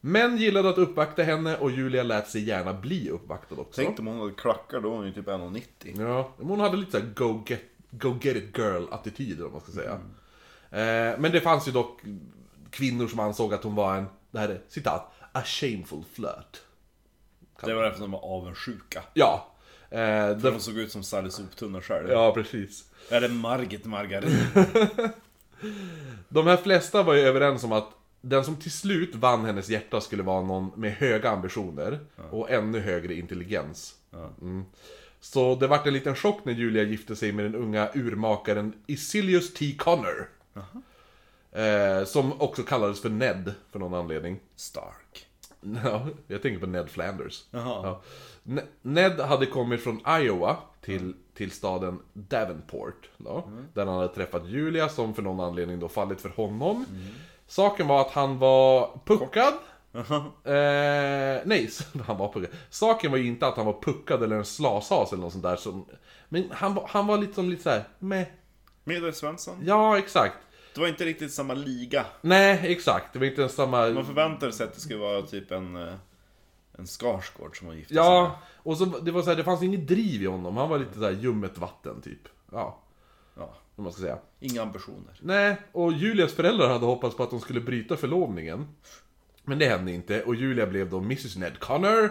Män gillade att uppvakta henne och Julia lät sig gärna bli uppvaktad också. Tänk om hon hade klackar, då var hon ju typ 1,90. Ja, men hon hade lite såhär go get, go get it girl attityd om man ska säga. Eh, men det fanns ju dock kvinnor som ansåg att hon var en, det här är citat, a shameful flirt. Det var därför de var avundsjuka. Ja. Eh, För det, de såg ut som Sally Soptunna själv. ja, precis. Eller Margit Margarin. De här flesta var ju överens om att den som till slut vann hennes hjärta skulle vara någon med höga ambitioner och ännu högre intelligens. Mm. Så det vart en liten chock när Julia gifte sig med den unga urmakaren Isilius T. Connor. Eh, som också kallades för Ned, för någon anledning. Stark. Ja, jag tänker på Ned Flanders. Ja. Ne- Ned hade kommit från Iowa till, till staden Davenport. Då, Där han hade träffat Julia som för någon anledning då fallit för honom. Saken var att han var puckad. Eh, nej, han var puckad. Saken var ju inte att han var puckad eller en slashas eller något sånt där. Som, men han, han var liksom lite såhär, med. Medelsvensson. Ja, exakt. Det var inte riktigt samma liga. Nej, exakt. Det var inte samma... Man förväntade sig att det skulle vara typ en, eh, en Skarsgård som var gift Ja, och så, det var så här, det fanns inget driv i honom. Han var lite såhär ljummet vatten typ. Ja, Ja, om man ska säga. inga ambitioner. Nej, och Julias föräldrar hade hoppats på att de skulle bryta förlovningen. Men det hände inte, och Julia blev då Mrs Ned Connor.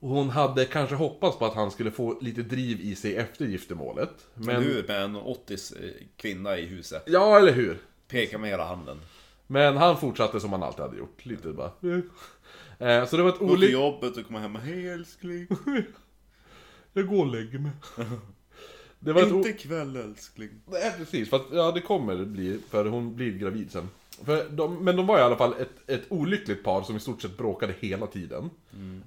Och hon hade kanske hoppats på att han skulle få lite driv i sig efter giftermålet. Men nu med en 80 kvinna i huset. Ja, eller hur? Pekar med hela handen. Men han fortsatte som han alltid hade gjort, lite bara... Eh, Så det var ett Gå till jobbet och komma hem och hej älskling. Jag går och lägger mig. Det var Inte ikväll älskling. Nej precis, för att, ja det kommer bli, för hon blir gravid sen. För de, men de var i alla fall ett, ett olyckligt par som i stort sett bråkade hela tiden.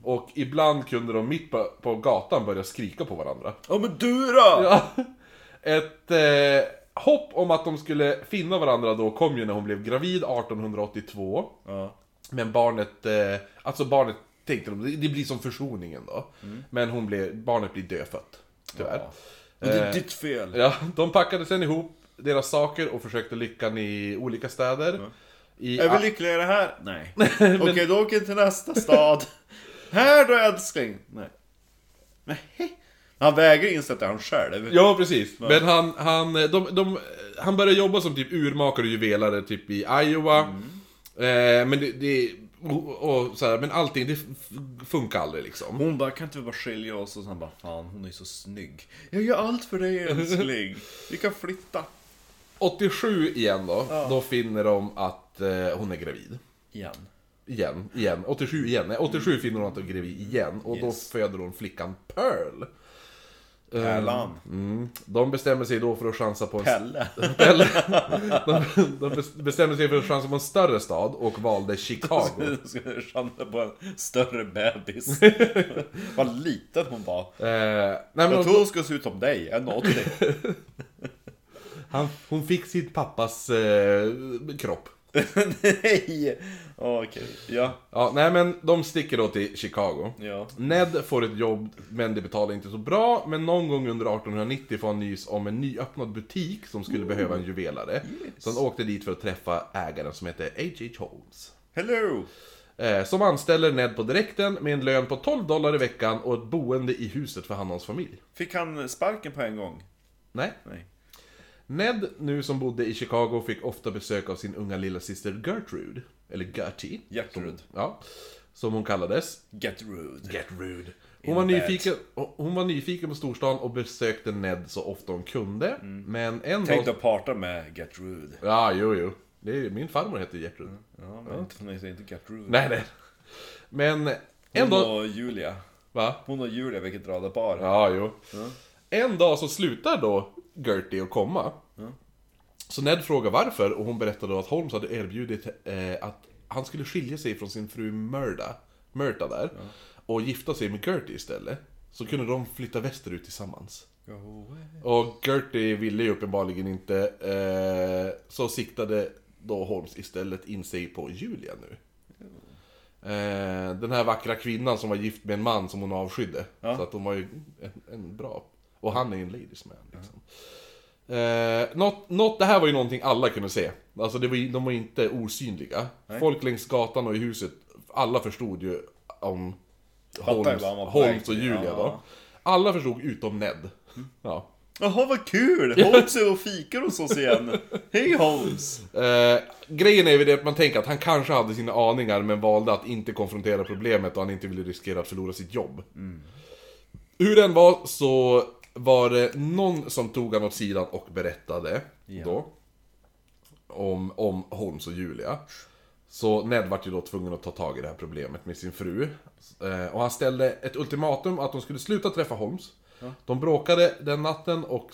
Och ibland kunde de mitt på, på gatan börja skrika på varandra. Ja men du då! Ja. Ett eh, hopp om att de skulle finna varandra då kom ju när hon blev gravid 1882. Ja. Men barnet, eh, alltså barnet tänkte de, det- blir som försoningen då. Men hon blev, barnet blir dödfött. Tyvärr. Ja. Och det är Eh, ditt fel. Ja, de packade sen ihop deras saker och försökte lyckan i olika städer. I, Är vi lyckliga i det här? Nej. Okej, då åker vi till nästa stad. här då älskling. Nej. Nej. Han vägrar inse att det är han själv. Ja, precis. Men han, han, de, de, han började jobba som typ urmakare och juvelare typ i Iowa. Eh, men det, det och, och så här, men allting, det funkar aldrig liksom. Hon bara, kan inte vi bara skilja oss? Och han bara, fan hon är så snygg. Jag gör allt för dig älskling. Vi kan flytta. 87 igen då, Ja. då finner de att eh, hon är gravid. Igen. Igen, igen. 87 igen. Nej, 87 finner hon att hon är gravid igen. Och Yes. då föder hon flickan Pearl. Pärlan. Mm. De bestämmer sig då för att chansa på en... Pelle. Eller, de, de bes- bestämde sig för att chansa på en större stad och valde Chicago. Du skulle chansa på en större bebis. Vad liten hon var. Eh, nej, men Jag de, tror hon skulle se ut som dig, en 80. han, hon fick sin pappas eh, kropp. Nej! Okej, ja. Ja, nej men de sticker då till Chicago. Ja. Ned får ett jobb, men det betalar inte så bra. Men någon gång under 1890 får han nys om en nyöppnad butik som skulle behöva en juvelare. Så han åkte dit för att träffa ägaren som heter H.H. Holmes. Hello! Eh, som anställer Ned på direkten med en lön på 12 dollar i veckan och ett boende i huset för han och hans familj. Fick han sparken på en gång? Nej. Nej. Ned, nu som bodde i Chicago, fick ofta besök av sin unga lilla syster Gertrude. Eller Gertie. Gertrude. Som, ja. Som hon kallades. Get rude. Gertrude. Hon var, nyfiken, hon var nyfiken på storstan och besökte Ned så ofta hon kunde. Men en Tänkte dag... att parta med Get rude. Ja, jo, jo. Det är, min farmor hette Gertrude. Ja, men inte, hon är inte Get rude. Nej, nej. Men en Hon dag... och Julia. Va? Hon och Julia, vilket radarpar. Ja, jo. En dag så slutar då Gertie att komma. Så Ned frågar varför och hon berättar då att Holmes hade erbjudit eh, att han skulle skilja sig från sin fru Murda, Murta där. Och gifta sig med Gertie istället. Så kunde de flytta västerut tillsammans. Och Gertie ville ju uppenbarligen inte, eh, så siktade då Holmes istället in sig på Julia nu. Eh, den här vackra kvinnan som var gift med en man som hon avskydde. Ja. Så att hon var ju en, en bra... Och han är ju en ladies man liksom. Eh, något, något, det här var ju någonting alla kunde se. Alltså det var, ju- de var ju inte osynliga. Nej. Folk längs gatan och i huset, alla förstod ju om Fattar Holmes, ju vad han var på Holmes väg och till. Julia Ja. då. Alla förstod utom Ned. Ja. Jaha, vad kul! Holmes är och fikar hos oss igen. Hej Holmes! Eh, grejen är ju det att man tänker att han kanske hade sina aningar men valde att inte konfrontera problemet och han inte ville riskera att förlora sitt jobb. Hur den var så var det någon som tog han åt sidan och berättade Ja. då om, om Holmes och Julia. Så Ned vart ju då tvungen att ta tag i det här problemet med sin fru. Eh, och han ställde ett ultimatum att de skulle sluta träffa Holmes. De bråkade den natten och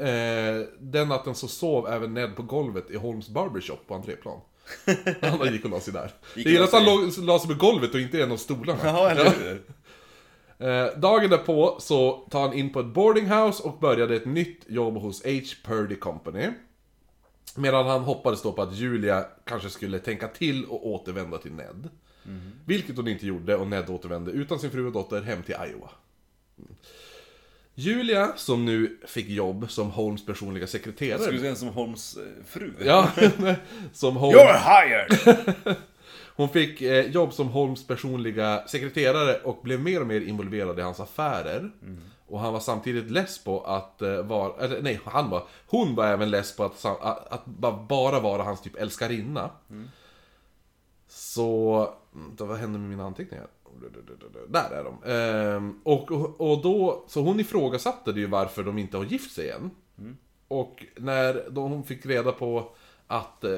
eh, den natten så sov även Ned på golvet i Holmes Barbershop på entréplan. Han gick och la sig där. Gick Det gillar att han la sig på golvet och inte i en av stolarna. Ja, eller hur? Eh, dagen därpå så tar han in på ett boardinghouse och började ett nytt jobb hos H. Purdy Company. Medan han hoppades då på att Julia kanske skulle tänka till och återvända till Ned. Vilket hon inte gjorde och Ned återvände utan sin fru och dotter hem till Iowa. Mm. Julia, som nu fick jobb som Holmes personliga sekreterare. Skulle du säga som Holmes eh, fru? Ja, som Holmes... You're hired! Hon fick eh, jobb som Holmes personliga sekreterare och blev mer och mer involverad i hans affärer. Och han var samtidigt less på att eh, vara, eller nej, han var, hon var även less på att, att, att ba- bara vara hans typ älskarinna. Så, mm, då, vad hände med mina anteckningar? Där är de. Ehm, och, och, då, så hon ifrågasatte ju varför de inte har gift sig än. Och när då hon fick reda på att eh,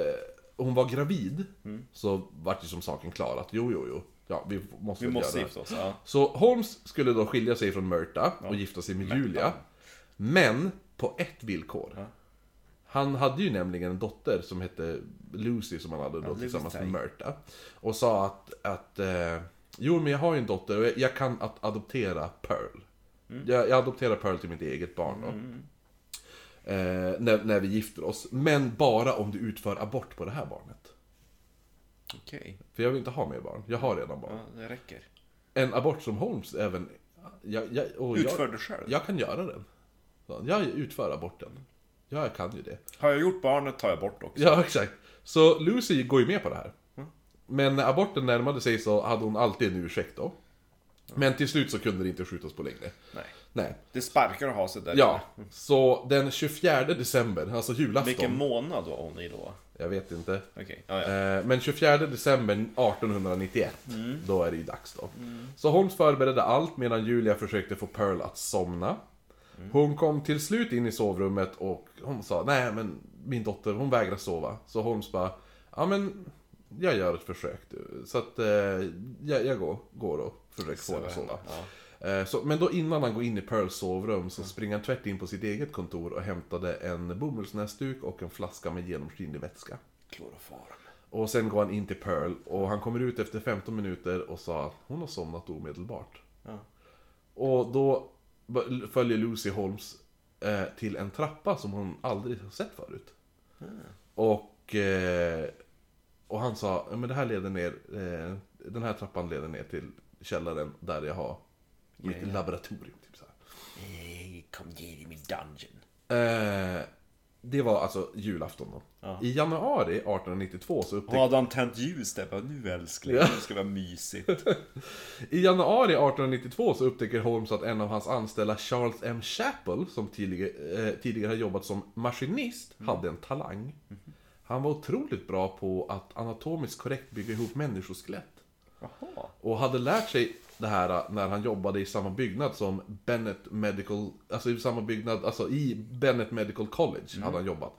hon var gravid, så vart det som saken klar att jo, jo, jo, ja, vi måste Vi måste gifta oss, ja. Så Holmes skulle då skilja sig från Myrta och gifta sig med Julia. Men på ett villkor. Han hade ju nämligen en dotter som hette Lucy som han hade då tillsammans med. Myrta. Och sa att, att eh, jo men jag har ju en dotter och jag, jag kan att adoptera Pearl. Jag, jag adopterar Pearl till mitt eget barn då. Eh, när, när vi gifter oss. Men bara om du utför abort på det här barnet. Okej. För jag vill inte ha mer barn. Jag har redan barn. Ja, det räcker. En abort som Holmes även... Jag, jag, och jag, Utför det själv. jag kan göra den. Så, Jag utför aborten. Ja, jag kan ju det. Har jag gjort barnet tar jag bort också. Ja, exakt. Så Lucy går ju med på det här. Men när aborten närmade sig så hade hon alltid en ursäkt då. Men till slut så kunde det inte skjutas på längre. Nej. Nej. Det sparkar att ha sig där. Ja, så den 24 december, alltså julafton. Vilken månad var hon i då? Jag vet inte. Okej, ja, ja. Eh, Men 24 december 1891, då är det ju dags då. Så Holmes förberedde allt medan Julia försökte få Pearl att somna. Hon kom till slut in i sovrummet och hon sa nej men min dotter hon vägrar sova. Så Holmes bara, ja men jag gör ett försök du. Så att eh, jag, jag går, går och få henne att sova. Ja. Eh, Så, men då innan han går in i Pearls sovrum så springer han tvärt in på sitt eget kontor och hämtade en bomullsnäsduk och en flaska med genomskinlig vätska. Kloroform. Och sen går han in till Pearl och han kommer ut efter 15 minuter och sa att hon har somnat omedelbart. Ja. Och då följer Lucy Holmes eh, till en trappa som hon aldrig har sett förut. Och, eh, och han sa, "Ja, men det här leder ner, eh, den här trappan leder ner till källaren där jag har mitt laboratorium. Typ så. Hey, kom ner i min dungeon. Eh, det var alltså julafton då. Ja. I januari 1892 så upptäckte Hade han tänt ljus där? Bara, nu älskling, Ja. nu ska det vara mysigt. I januari 1892 så upptäcker Holmes att en av hans anställda Charles M. Chappell, som tidigare, eh, tidigare har jobbat som maskinist, hade en talang. Han var otroligt bra på att anatomiskt korrekt bygga ihop människoskelett. Jaha. Och hade lärt sig det här eh, när han jobbade i samma byggnad som Bennett Medical, alltså i samma byggnad, alltså i Bennett Medical College hade han jobbat.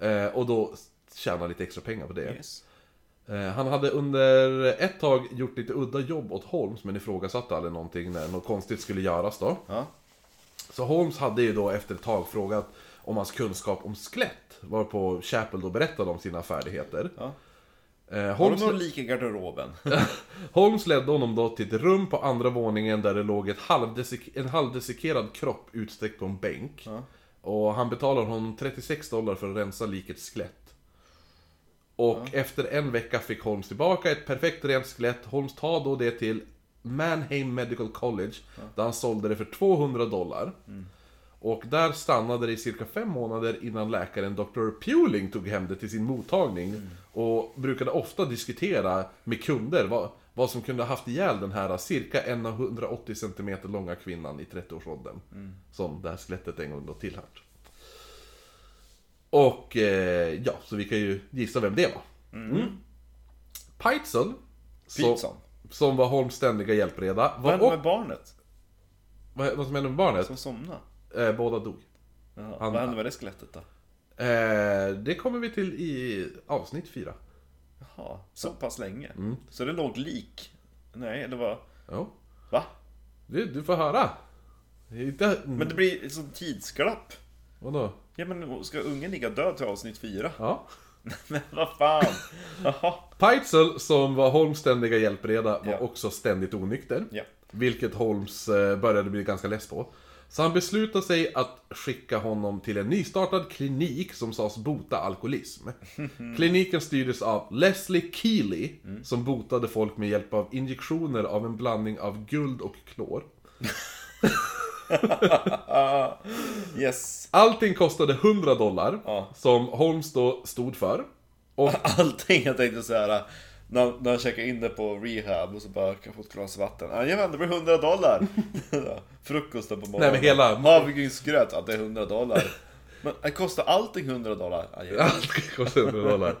Eh, och då tjänade lite extra pengar på det. Yes. Eh, Han hade under ett tag gjort lite udda jobb åt Holmes men ifrågasatte aldrig någonting när något konstigt skulle göras då. Ja. Så Holmes hade ju då efter ett tag frågat om hans kunskap om skelett. Varpå Chappell då berättade om sina färdigheter. Ja. Eh, Har Holmes, någon lik i garderoben? Holmes ledde honom då till ett rum på andra våningen där det låg ett halvdesik- en halvdesikerad kropp utsträckt på en bänk. Ja. Och han betalade honom 36 dollar för att rensa likets skelett. Och efter en vecka fick Holmes tillbaka ett perfekt rent skelett. Holmes tar då det till Manheim Medical College, där han sålde det för 200 dollar. Och där stannade det i cirka fem månader innan läkaren Dr. Puling tog hem det till sin mottagning. Och brukade ofta diskutera med kunder vad, vad som kunde ha haft ihjäl den här cirka 180 cm långa kvinnan i 30-årsåldern. Som det här skelettet en gång då tillhört. Och eh, ja, så vi kan ju gissa vem det var. Mm. Peitzel, som, Pizzan. som var Holms ständiga hjälpreda, Vad hände med barnet? vad, vad som hände med barnet? Som somnade? Eh, båda dog. Jaha. Han- Vad hände med det skelettet då? Eh, det kommer vi till i avsnitt 4. Jaha, så pass länge? Mm. Så det låg lik? Nej, det var... Ja, Va? du, du får höra. Inte... Men det blir ett sånt tidsglapp. Vadå? Ja men ska ungen ligga död till avsnitt fyra? Ja. Men vad fan? Jaha. Peitzel, som var Holmes ständiga hjälpreda, var Ja. också ständigt onykter. Ja. Vilket Holmes eh, började bli ganska less på. Så han beslutade sig att skicka honom till en nystartad klinik som sades bota alkoholism. Kliniken styrdes av Leslie Keely, som botade folk med hjälp av injektioner av en blandning av guld och klor. Yes. Allting kostade 100 dollar, Ja. som Holmes då stod för. Och Allting jag tänkte såhär när, när jag checkade in det på rehab och så bara kan jag få ett glas vatten. Jajamän, det blir 100 dollar! Frukosten på morgonen. Nej, men hela- Havregrynsgröt, att det är 100 dollar. Men det kostar allting 100 dollar? Jajamän. Allt kostar 100 dollar.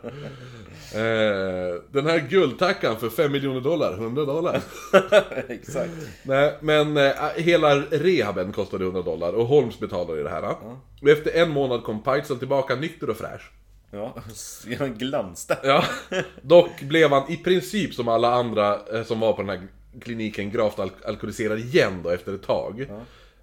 Eh, den här guldtackan för 5 miljoner dollar, 100 dollar. Exakt. Nej, men eh, hela rehaben kostade 100 dollar och Holmes betalade det här. Och efter en månad kom Peitzel tillbaka nykter och fräsch. Ja, han glanste. Ja, dock blev han i princip som alla andra eh, som var på den här kliniken gravt al- alkoholiserad igen då efter ett tag.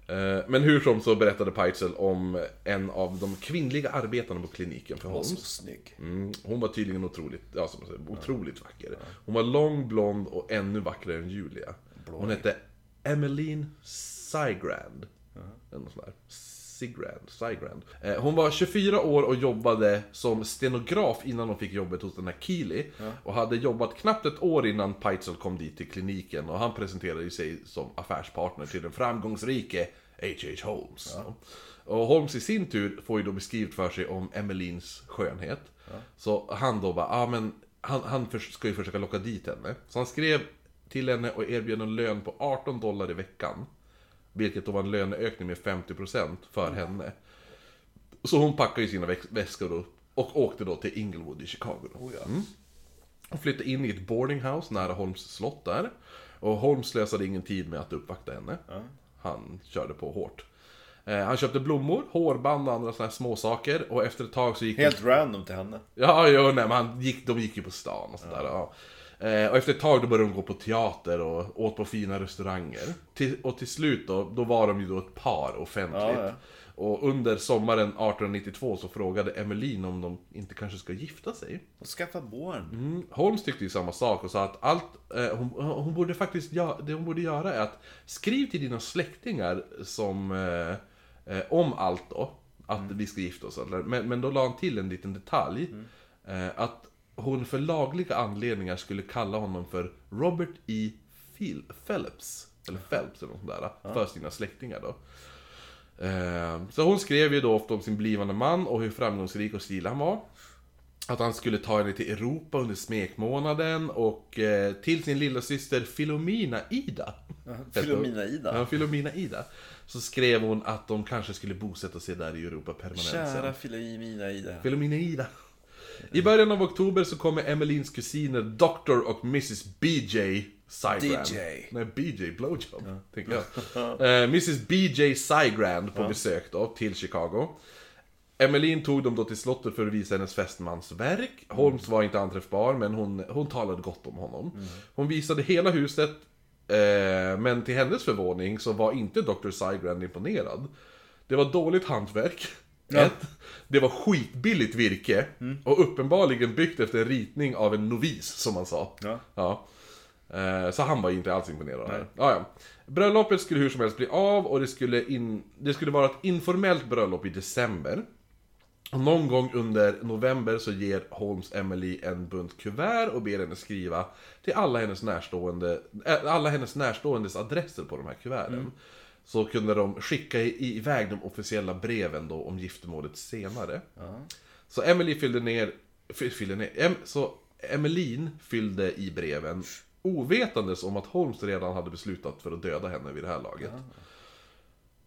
Eh, Men hur som så berättade Peitzel om en av de kvinnliga arbetarna på kliniken för Så Holmes. snygg. Mm, hon var tydligen otroligt, ja, som säger, otroligt vacker. Hon var lång, blond och ännu vackrare än Julia. Hon hette Emmeline Sigrand. Eller något sånt där. Sigrand, Sigrand. Eh, Hon var 24 år och jobbade som stenograf innan hon fick jobbet hos den här Keely. Och hade jobbat knappt ett år innan Peitzel kom dit till kliniken. Och han presenterade sig som affärspartner till den framgångsrike H.H. Holmes. Och Holmes i sin tur får ju då beskrivet för sig om Emmelins skönhet. Så han då bara, ja men han, han för, ska ju försöka locka dit henne. Så han skrev till henne och erbjöd en lön på 18 dollar i veckan. Vilket då var en löneökning med 50% för henne. Så hon packade ju sina väskor då, och åkte då till Inglewood i Chicago. Då. Oh, ja. Hon flyttade in i ett boardinghouse nära Holmes slott där. Och Holmes slösade ingen tid med att uppvakta henne. Han körde på hårt. Eh, han köpte blommor, hårband och andra sådana här små saker och efter ett tag så gick Helt random till henne. Ja, jo, nej, men han gick, de gick ju på stan och sådär. Ja. Eh, och efter ett tag då började de gå på teater och åt på fina restauranger. Till, och till slut då, då var de ju då ett par offentligt. Ja, ja. Och under sommaren 1892 så frågade Emmeline om de inte kanske ska gifta sig. Och skaffa barn. Mm, Holmes tyckte ju samma sak och sa att allt eh, hon, hon borde faktiskt göra, det hon borde göra är att skriv till dina släktingar som eh, eh, om allt då, att vi ska gifta oss. Men, men då la han till en liten detalj. Eh, att hon för lagliga anledningar skulle kalla honom för Robert E. Phil- Phelps. Eller Phelps eller något sånt där. För sina släktingar då. Eh, Så hon skrev ju då ofta om sin blivande man och hur framgångsrik och stilig han var. Att han skulle ta henne till Europa under smekmånaden och eh, till sin lilla syster Filomena Ida. Filomena Ida. Ja, Filomena Ida. Så skrev hon att de kanske skulle bosätta sig där i Europa permanent Kära sen. Filomena Ida. Filomena Ida. I början av oktober så kommer Emmelins kusiner Dr. och Mrs. BJ Sigrand. DJ. Nej, BJ Blowjob, tänker jag. Eh, Mrs. BJ Sigrand på besök då, till Chicago. Emmeline tog dem då till slottet för att visa hennes fästmans verk. Holmes var inte anträffbar, men hon, hon talade gott om honom. Hon visade hela huset, eh, men till hennes förvåning så var inte Dr. Sigrand imponerad. Det var dåligt hantverk. Ett, det var skitbilligt virke och uppenbarligen byggt efter en ritning av en novis, som man sa. Ja. Ja. Eh, Så han var inte alls imponerad här. Ja, ja. Bröllopet skulle hur som helst bli av och det skulle, in, det skulle vara ett informellt bröllop i december. Och någon gång under november så ger Holmes Emily en bunt kuvert och ber henne skriva till alla hennes närstående, äh, alla hennes närståendes adresser på de här kuverten. Så kunde de skicka iväg de officiella breven då om giftermålet senare. Så Emily fyllde ner, fy- fyllde ner, em, så Emmeline fyllde i breven ovetandes om att Holmes redan hade beslutat för att döda henne vid det här laget.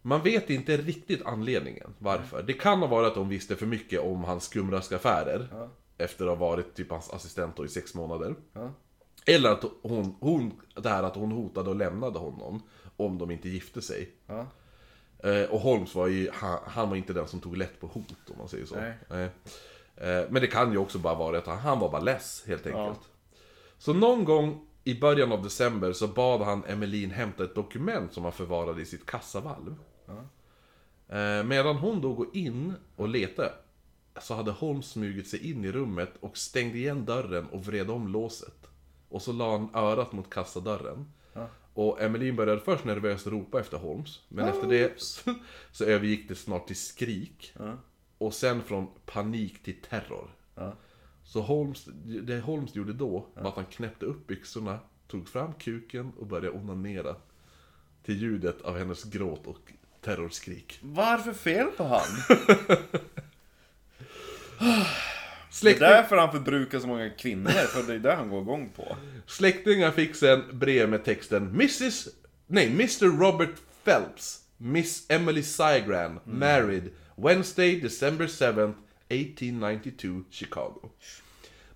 Man vet inte riktigt anledningen varför. Det kan ha varit att hon visste för mycket om hans skumraskaffärer. Efter att ha varit typ hans assistent då i sex månader. Ja. Eller att hon, hon, det här att hon hotade och lämnade honom om de inte gifte sig. Ja. Eh, och Holmes var ju, han, han var inte den som tog lätt på hot om man säger så. Nej. Eh, men det kan ju också bara vara att han, var bara less helt enkelt. Så någon gång i början av december så bad han Emmeline hämta ett dokument som han förvarade i sitt kassavalv. Eh, medan hon då går in och letar så hade Holmes smugit sig in i rummet och stängde igen dörren och vred om låset. Och så la han örat mot kassadörren. Och Emmeline började först nervöst ropa efter Holmes, men efter det så övergick det snart till skrik. Och sen från panik till terror. Så Holmes, det Holmes gjorde då var att han knäppte upp byxorna, tog fram kuken och började onanera. Till ljudet av hennes gråt och terrorskrik. Varför fel på han? Det är Släkting, därför han förbrukar så många kvinnor, för det är det han går igång på. släktingar fick sen brev med texten Mrs... Nej, Mr Robert Phelps, Miss Emily Sygran, married, Wednesday, December 7th, 1892, Chicago.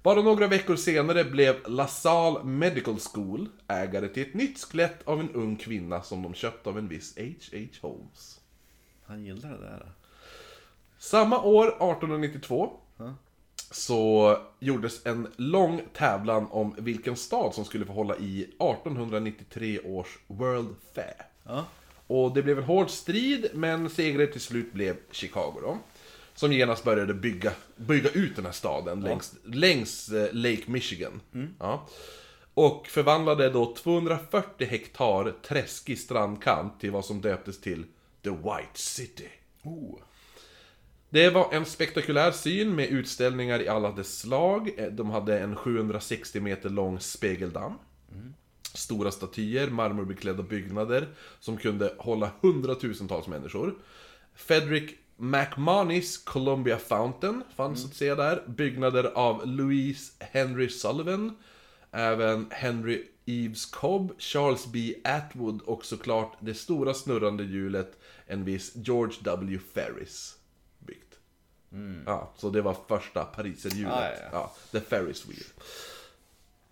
Bara några veckor senare blev LaSalle Medical School ägare till ett nytt skelett av en ung kvinna som de köpt av en viss H.H. Holmes. Han gillar det där. Samma år, 1892, så gjordes en lång tävlan om vilken stad som skulle få hålla i 1893 års World Fair. Ja. Och det blev en hård strid, men segrare till slut blev Chicago då. Som genast började bygga, bygga ut den här staden längs, längs eh, Lake Michigan. Ja. Och förvandlade då 240 hektar träskig strandkant till vad som döptes till The White City. Oh. Det var en spektakulär syn med utställningar i alla dess slag. Eh, De hade en 760 meter lång spegeldamm. Stora statyer, marmorbeklädda byggnader som kunde hålla hundratusentals människor. Frederick McManus Columbia Fountain fanns att se där. Byggnader av Louise Henry Sullivan. Även Henry Eves Cobb, Charles B. Atwood och såklart det stora snurrande hjulet en viss George W. Ferris. Ja, så det var första pariserhjulet. Ah, ja, ja. Ja, the Ferris wheel.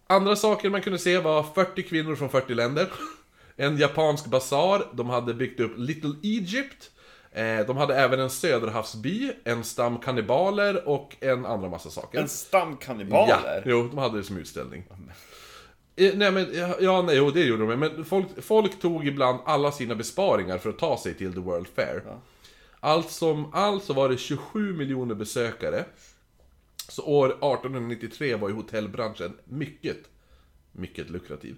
Andra saker man kunde se var 40 kvinnor från 40 länder. En japansk basar, de hade byggt upp Little Egypt. Eh, De hade även en söderhavsby, en stam kannibaler och en andra massa saker. En stam kannibaler? Ja, jo, de hade det som utställning. Eh, Nej men, ja, ja nej, jo det gjorde de, men folk, folk tog ibland alla sina besparingar för att ta sig till The World Fair. Allt som allt så var det 27 miljoner besökare. Så år 1893 var ju hotellbranschen mycket, mycket lukrativ.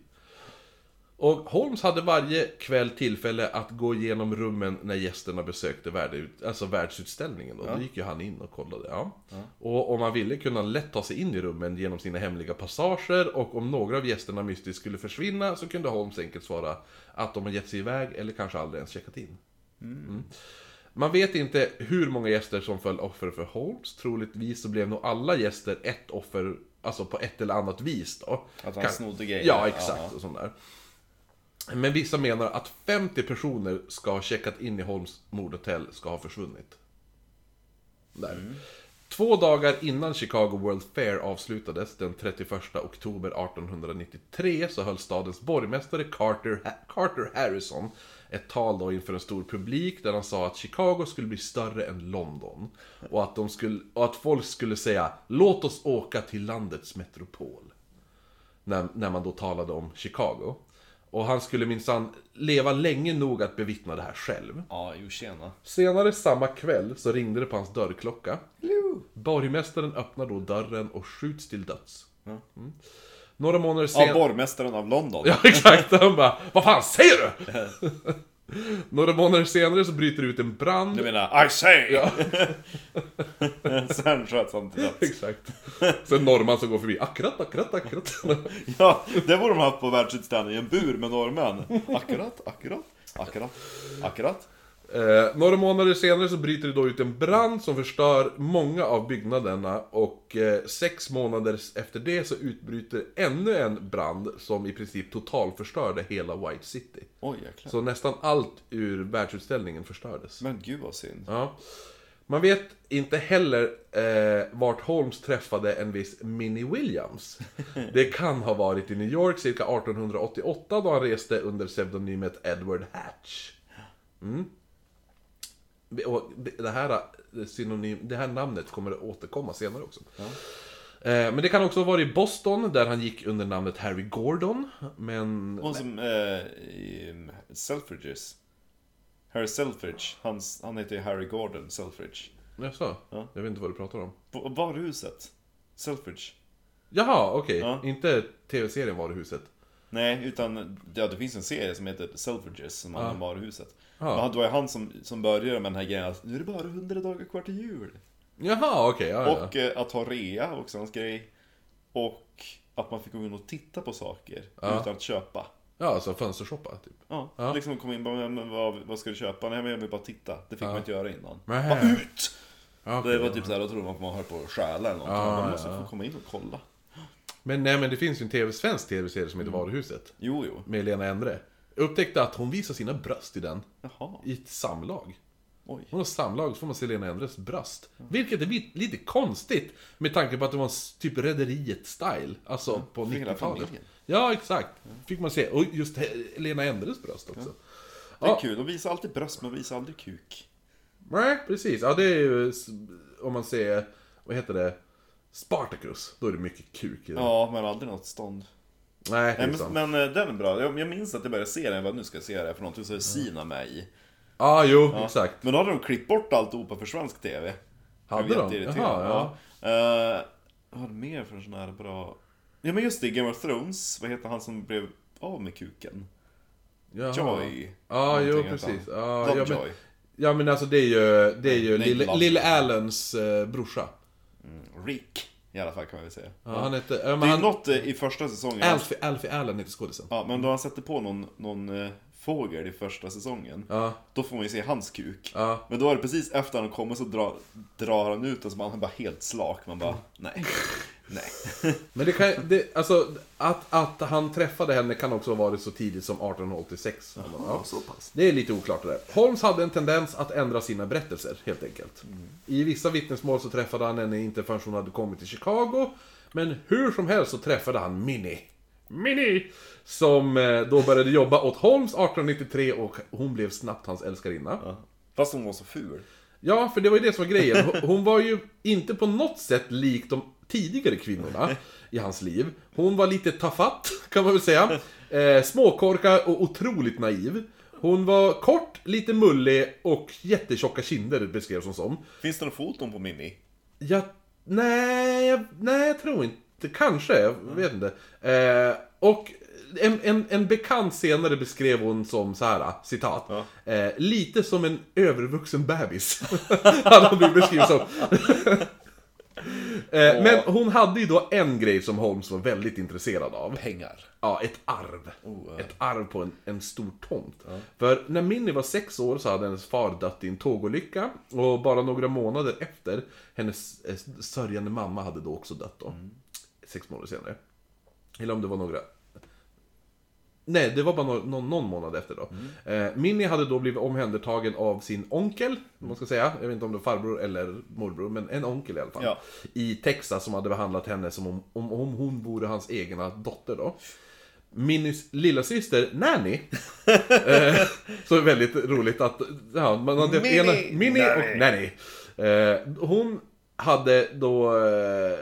Och Holmes hade varje kväll tillfälle att gå igenom rummen när gästerna besökte värdeut, alltså världsutställningen. Då. då gick ju han in och kollade. Ja. Och om man ville kunde han lätt ta sig in i rummen genom sina hemliga passager och om några av gästerna mystiskt skulle försvinna så kunde Holmes enkelt svara att de har gett sig iväg eller kanske aldrig ens checkat in. Mm. Man vet inte hur många gäster som föll offer för Holmes. Troligtvis så blev nog alla gäster ett offer, alltså på ett eller annat vis då. Att han Kan- snodde grejer? Ja, exakt. Ja. Och sånt där. Men vissa menar att 50 personer ska ha checkat in i Holmes mordhotell ska ha försvunnit. Där. Mm. Två dagar innan Chicago World Fair avslutades, den 31 oktober 1893, så höll stadens borgmästare Carter, Carter Harrison ett tal då inför en stor publik där han sa att Chicago skulle bli större än London. Och att, de skulle, och att folk skulle säga Låt oss åka till landets metropol. När, när man då talade om Chicago. Och han skulle minsann leva länge nog att bevittna det här själv. Ja, jo tjena. Senare samma kväll så ringde det på hans dörrklocka. Borgmästaren öppnar då dörren och skjuts till döds. Mm. Några månader Ja, senare... borgmästaren av London. Ja, exakt. Han bara Vad fan säger du? Några månader senare så bryter det ut en brand. Du menar I say! Ja, Sen sköts han till döds. exakt. Sen norrman som går förbi. Akkurat, akkurat, akkurat. Ja, det borde de haft på världsutställningen. En bur med norrmän. Akkurat, akkurat, akkurat, akkurat. Eh, några månader senare så bryter det då ut en brand som förstör många av byggnaderna och eh, sex månader efter det så utbryter ännu en brand som i princip totalförstörde hela White City. Oj jäklar. Så nästan allt ur världsutställningen förstördes. Men gud vad synd. Ja. Man vet inte heller eh, vart Holmes träffade en viss Minnie Williams. Det kan ha varit i New York cirka 1888 då han reste under pseudonymet Edward Hatch. Mm. Och det, här, eh, synonym, det här namnet kommer att återkomma senare också. Eh, men det kan också ha varit i Boston, där han gick under namnet Harry Gordon. Men... Hon som, eh, i Selfridges. Harry Selfridge, hans, han heter ju Harry Gordon Selfridge. Jaså? Ja. Jag vet inte vad du pratar om. På Varuhuset. Selfridge. Jaha, okej. Ja. Inte tv-serien Varuhuset. Nej, utan ja, det finns en serie som heter Selfridges som handlar om varuhuset. Ja. Men det var ju han som, som började med den här grejen att nu är det bara 100 dagar kvar till jul. Jaha, okej. ja, ja. Och eh, att ha rea också hans grej. Och att man fick gå in och titta på saker Ja. utan att köpa. Ja, alltså fönstershoppa, typ. Ja, Ja. liksom kom in bara, men vad, vad ska du köpa? Nej men jag vill bara titta. Det fick man inte göra innan. Nej. Bara ut! Ja, okej, Det var ja. typ såhär, då trodde man att man höll på att stjäla eller något. Ja, man måste ja, få komma in och kolla. Men nej, men det finns ju en TV, svensk tv-serie som Mm. heter Varuhuset. Jo, jo. Med Lena Endre. Jag upptäckte att hon visar sina bröst i den. Jaha. I ett samlag. Oj. Hon har samlag så får man se Lena Endres bröst. Vilket är li- lite konstigt med tanke på att det var en typ Rederiet-style. Alltså på för hela 90-talet. familjen. Ja, exakt. Fick man se. Och just Lena Endres bröst också. Det är Ja. kul. De visar alltid bröst men visar aldrig kuk. Nej, precis. Ja, det är ju... Om man ser... Vad heter det? Spartacus. Då är det mycket kuk i den. Ja, men aldrig något stånd. Nej, Nej, men, men eh, den är bra. Jag, jag minns att jag började se den. Jag bara, nu ska jag se det här för någonting så är Sina med i. Ja, jo, Ja. exakt. Men då hade de klippt bort alltihopa för svensk TV. Hade jag vet, de? Jaha, ja. ja. Uh, vad var det mer för en sån här bra... Ja men just det, Game of Thrones. Vad heter han som blev av med kuken? Jaha. Joy. Ja, jo, Någonting heter precis. han. Ja, ja, men, ja, men alltså det är ju, det är ju Nej, Lille. Lille Allens eh, brorsa. Mm, Rick. I alla fall kan man väl säga. Ja, han heter... Men Det är han, något eh, i första säsongen. Alfie, Alfie Allen heter skådisen. Ja, men då han sätter på någon, någon eh, fågel i första säsongen. Ja. Då får man ju se hans kuk. Ja. Men då är det precis efter han kommer så drar, drar han ut och så man är bara helt slak. Man bara, nej. Nej. Men det kan det, alltså att, att han träffade henne kan också ha varit så tidigt som 1886. Ja. så pass. Det är lite oklart det där. Holmes hade en tendens att ändra sina berättelser, helt enkelt. I vissa vittnesmål så träffade han henne inte förrän hon hade kommit till Chicago. Men hur som helst så träffade han Minnie. Minnie! Som eh, då började jobba åt Holmes 1893 och hon blev snabbt hans älskarinna. Ja. Fast hon var så ful. Ja, för det var ju det som var grejen. Hon- Hon var ju inte på något sätt lik de tidigare kvinnorna i hans liv. Hon var lite tafatt, kan man väl säga. Eh, småkorkad och otroligt naiv. Hon var kort, lite mullig och jättetjocka kinder beskrevs hon som. Finns det några foton på Minnie? Jag, nej, jag, nej, jag tror inte. Kanske, jag vet inte. Eh, och en, en, en bekant senare beskrev hon som så här, citat. Eh, lite som en övervuxen bebis. Hade hon blivit beskriven som. Eh, men hon hade ju då en grej som Holmes var väldigt intresserad av. Pengar. Ja, ett arv. Oh, ja. Ett arv på en, en stor tomt. För när Minnie var sex år så hade hennes far dött i en tågolycka. Och bara några månader efter, hennes eh, sörjande mamma hade då också dött då. Mm. Sex månader senare. Eller om det var några... Nej, det var bara någon, någon, någon månad efter då. Mm. Eh, Minnie hade då blivit omhändertagen av sin onkel, om man ska säga. Jag vet inte om det var farbror eller morbror, men en onkel i alla fall. Ja. I Texas som hade behandlat henne som om, om, om hon vore hans egna dotter då. Minnies lilla syster Nanny. eh, så är väldigt roligt att, ja, man har Minnie, ena, Minnie och Nanny. Eh, hon hade då... Eh,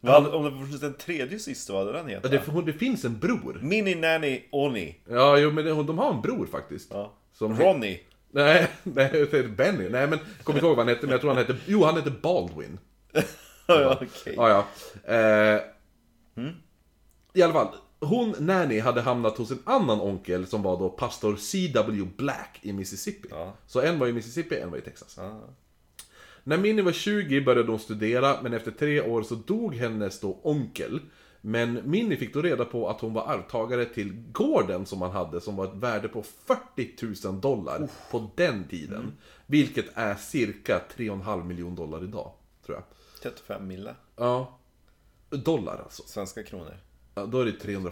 Vad, om det fanns en tredje syster, vad hade den ja, hetat? det, hon, det finns en bror. Minnie, Nanny, Oni. Ja, jo, men det, de har en bror faktiskt. Ja. Som- Ronny. Nej, nej, det är Benny. Nej, men jag kommer inte ihåg vad han hette, men jag tror han hette... Jo, han hette Baldwin. ja, okej. Ja, ja. Eh, I alla fall, hon, Nanny, hade hamnat hos en annan onkel som var då pastor C.W. Black i Mississippi. Ja. Så en var i Mississippi, en var i Texas. Ja. När Minnie var 20 började hon studera, men efter tre år så dog hennes då onkel. Men Minnie fick då reda på att hon var arvtagare till gården som han hade, som var ett värde på 40 000 dollar på den tiden. Vilket är cirka 3,5 miljoner dollar idag, tror jag. 35 mille. Ja. Dollar alltså. Svenska kronor. Ja, då är det 300...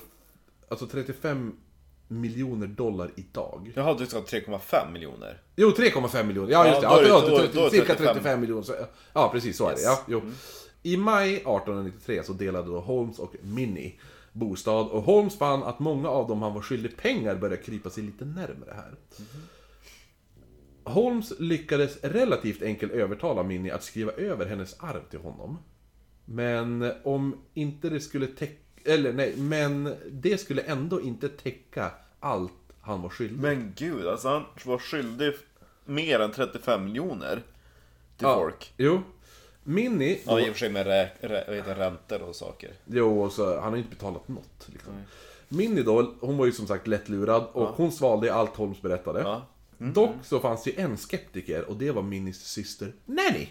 Alltså 35 miljoner dollar idag. Jaha, du sa 3,5 miljoner. Jo, 3,5 miljoner. Ja, just det. Ja, då Ja, då- då det cirka 35. 35 miljoner. Så, ja, precis så är det. Yes. Ja, jo. I maj 1893 så delade då Holmes och Minnie bostad och Holmes fann att många av dem han var skyldig pengar började krypa sig lite närmare här. Holmes lyckades relativt enkelt övertala Minnie att skriva över hennes arv till honom. Men om inte det skulle täcka... Eller nej, men det skulle ändå inte täcka allt han var skyldig. Men gud, alltså han var skyldig mer än 35 miljoner till Ja, folk. Jo. Minnie... Ja, i och för sig med rä, rä, räntor och saker. Jo, och så, han har inte betalat något. Liksom. Minnie då, hon var ju som sagt lättlurad och hon svalde allt Holmes berättade. Ja. Dock så fanns det ju en skeptiker och det var Minnies syster Nanny.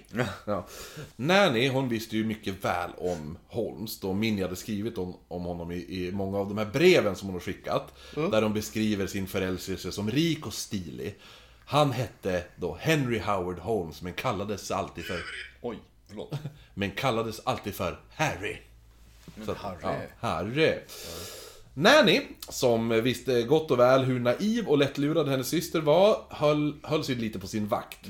Ja. Nanny, hon visste ju mycket väl om Holmes då Minnie hade skrivit om, om honom i, i många av de här breven som hon har skickat. Där de beskriver sin förälskelse som rik och stilig. Han hette då Henry Howard Holmes men kallades alltid för Oj, förlåt. men kallades alltid för Harry. Så Harry. Ja, Harry. Nanny, som visste gott och väl hur naiv och lättlurad hennes syster var, höll, höll sig lite på sin vakt.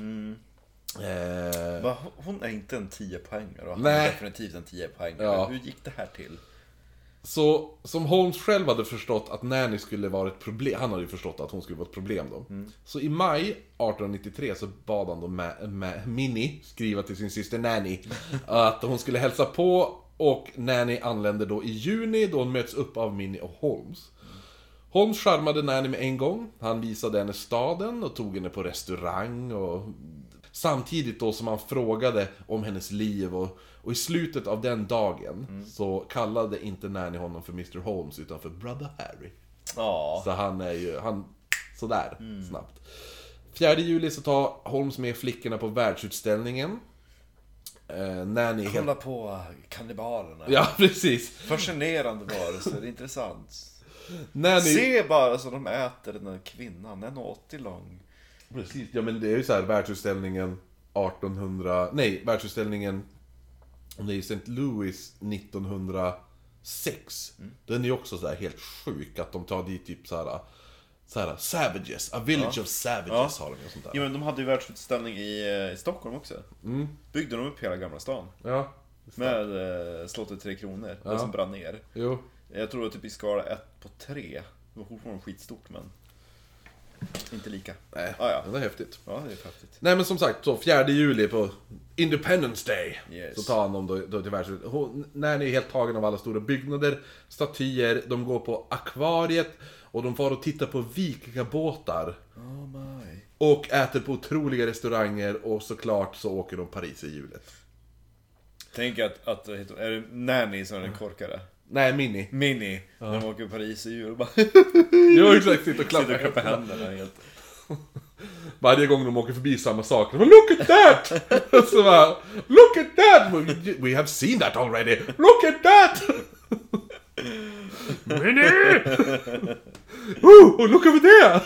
Eh, Va, hon är inte en 10 poängare Han är definitivt en 10 poängare Ja. Hur gick det här till? så som Holmes själv hade förstått att Nanny skulle vara ett problem, han hade ju förstått att hon skulle vara ett problem då. Så i maj 1893 så bad han då Ma- Ma- Minnie skriva till sin syster Nanny att hon skulle hälsa på och Nanny anländer då i juni då hon möts upp av Minnie och Holmes. Holmes charmade Nanny med en gång. Han visade henne staden och tog henne på restaurang och Samtidigt då som han frågade om hennes liv och, och i slutet av den dagen så kallade inte Nanny honom för Mr Holmes utan för Brother Harry. Ja. Så han är ju, han, sådär snabbt. 4 juli så tar Holmes med flickorna på världsutställningen. Eh, Nanny är helt... Kolla på kannibalerna. Ja, precis. Fascinerande varelser, intressant. Nanny... Se bara så de äter den där kvinnan, den är 80 lång. Precis, ja men det är ju så här världsutställningen 1800... Nej, världsutställningen om det är St. Louis 1906. Den är ju också så här helt sjuk att de tar dit typ så här, så här Savages, A Village of Savages Ja. har de och sånt där. Jo men de hade ju världsutställning i, eh, i Stockholm också. Byggde de upp hela Gamla stan. Ja, Med eh, slottet Tre Kronor, det som brann ner. jo. Jag tror att typ i skala 1 på 3. Det var fortfarande skitstort men... Inte lika. Nej, Ah, ja. det var häftigt. Ja, det är häftigt. Nej men som sagt, så 4 juli på Independence Day Yes. Så tar han dem då, då till världs... Hon, när ni är helt tagen av alla stora byggnader, statyer, de går på akvariet och de får och tittar på vikingabåtar Oh my. och äter på otroliga restauranger och såklart så åker de Paris i hjulet. Tänk att, att är det Nanny som är den korkade? Nej, Minnie. Mini, när de åker Paris i jul. Bara Jo exakt, sitter och sitter och klappar klappar händerna helt. Varje gång de åker förbi samma sak. de bara, Look at that! så bara, Look at that! We, have seen that already! Look at that! Minnie! Oh, look over there!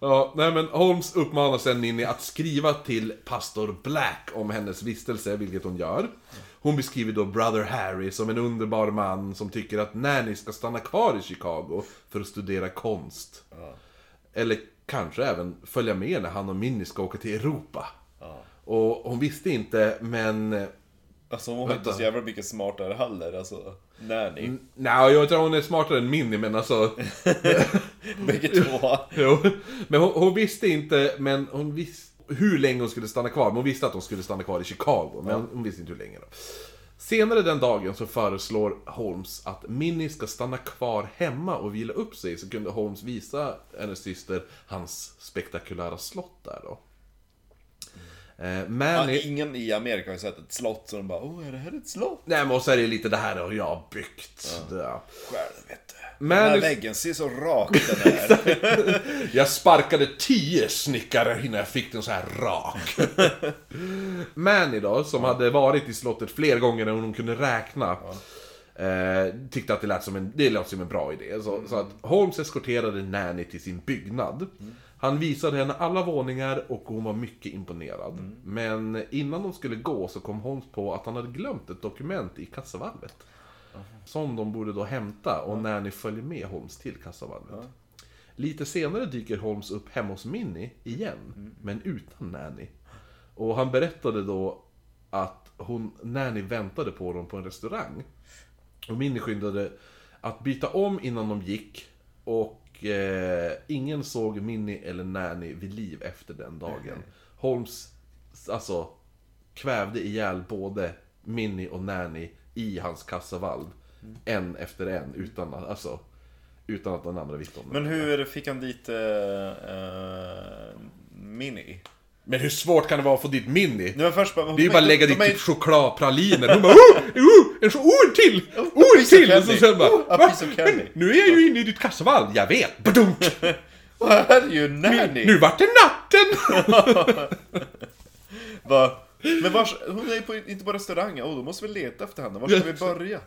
ja, nej men Holmes uppmanar sen Ninni att skriva till pastor Black om hennes vistelse, vilket hon gör. Hon beskriver då Brother Harry som en underbar man som tycker att Nanny ska stanna kvar i Chicago för att studera konst. Eller kanske även följa med när han och Minnie ska åka till Europa. Och hon visste inte, men... Alltså hon har inte så jävla mycket smartare heller, alltså. Nanny. Nej, jag tror hon är smartare än Minnie, men alltså... Bägge två. jo. Men hon, hon visste inte, men hon visste hur länge hon skulle stanna kvar. Men hon visste att hon skulle stanna kvar i Chicago, men hon visste inte hur länge då. Senare den dagen så föreslår Holmes att Minnie ska stanna kvar hemma och vila upp sig, så kunde Holmes visa hennes syster hans spektakulära slott där då. Eh, Ja, Manny... ingen i Amerika har ju sett ett slott så de bara Åh, är det här ett slott? Nej men och så är det lite det här har jag byggt. Ja. Själv vet du. Men- Den här väggen ser så rak den är. Jag sparkade tio snickare innan jag fick den så här rak. Manny då, som hade varit i slottet fler gånger än hon kunde räkna. Eh, tyckte att det lät som en, det lät som en bra idé. Så, så att Holmes eskorterade Nanny till sin byggnad. Han visade henne alla våningar och hon var mycket imponerad. Men innan de skulle gå så kom Holmes på att han hade glömt ett dokument i kassavalvet. Som de borde då hämta och Nanny följer med Holmes till kassavalvet. Lite senare dyker Holmes upp hemma hos Minnie igen, men utan Nanny. Och han berättade då att hon, Nanny väntade på dem på en restaurang. Och Minnie skyndade att byta om innan de gick. Och eh, ingen såg Minnie eller Nanny vid liv efter den dagen. Holmes, alltså, kvävde ihjäl både Minnie och Nanny i hans kassavalv. En efter en, utan alltså, utan att någon andra visste om det. Men hur fick han dit uh, Minnie? Men hur svårt kan det vara att få dit först bara, Det är ju bara att lägga dit är- typ chokladpraliner. Hon bara oh, oh, en så, oh, en till! Oh, en till! Och så sen bara, Oh. Men nu är jag ju inne i ditt kassavalv, jag vet! Badunk! Och här är ju Nanny! Nu vart det natten! Va? Men vars, hon är ju på, inte på restaurang, oh, då måste vi leta efter henne. Var ska vi börja?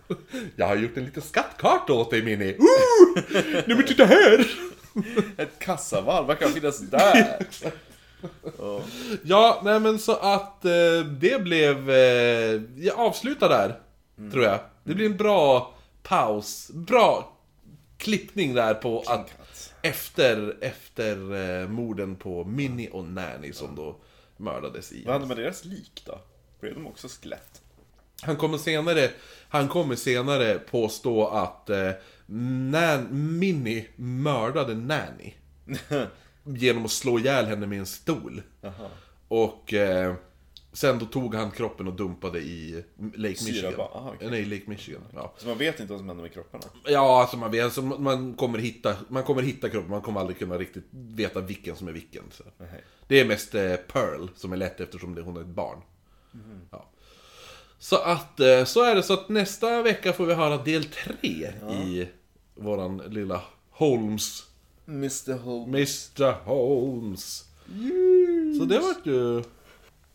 Jag har gjort en liten skattkarta åt dig Minnie. Oh! Nej men titta här! Ett kassavalv, vad kan finnas där? Ja. Ja, nej men så att eh, det blev... Eh, jag avslutar där, tror jag. Det blir en bra paus, bra klippning där på att efter, efter eh, morden på Minnie och Nanny som då mördades i. Vad hände med deras lik då? Blev de också skelett? Han kommer senare, han kommer senare påstå att eh, Nan, Minnie mördade Nanny. genom att slå ihjäl henne med en stol. Jaha. Och eh, sen då tog han kroppen och dumpade i Lake Syra Michigan. bara, aha. Eh, Nej, Lake Michigan. Ja, Så man vet inte vad som händer med kropparna? ja alltså man vet, alltså, man, kommer hitta, man kommer hitta kroppen, man kommer aldrig kunna riktigt veta vilken som är vilken. Så. Det är mest eh, Pearl som är lätt eftersom det, hon är ett barn. Ja. Så att, eh, så är det. Så att nästa vecka får vi höra del tre i våran lilla Holmes, Mr Holmes. Mr Holmes. Så det var ju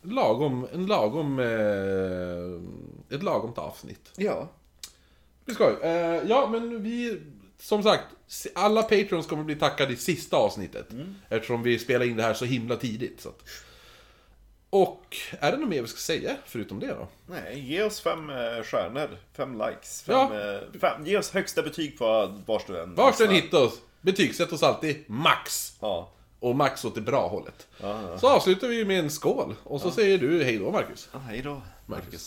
lagom, en lagom, eh, ett lagomt avsnitt. Ja. Det ska. Eh, ja, men vi, som sagt, alla Patrons kommer bli tackade i sista avsnittet. Eftersom vi spelar in det här så himla tidigt. Så att. Och, är det något mer vi ska säga förutom det då? Nej, ge oss fem eh, stjärnor, fem likes, fem, Ja. eh, fem, ge oss högsta betyg på vars du än Vars du än hittar oss, betygsätt oss alltid max. Ja. Och max åt det bra hållet. Ja, ja. Så avslutar vi med en skål. Och så säger du hej då Marcus. ja hej då, Marcus.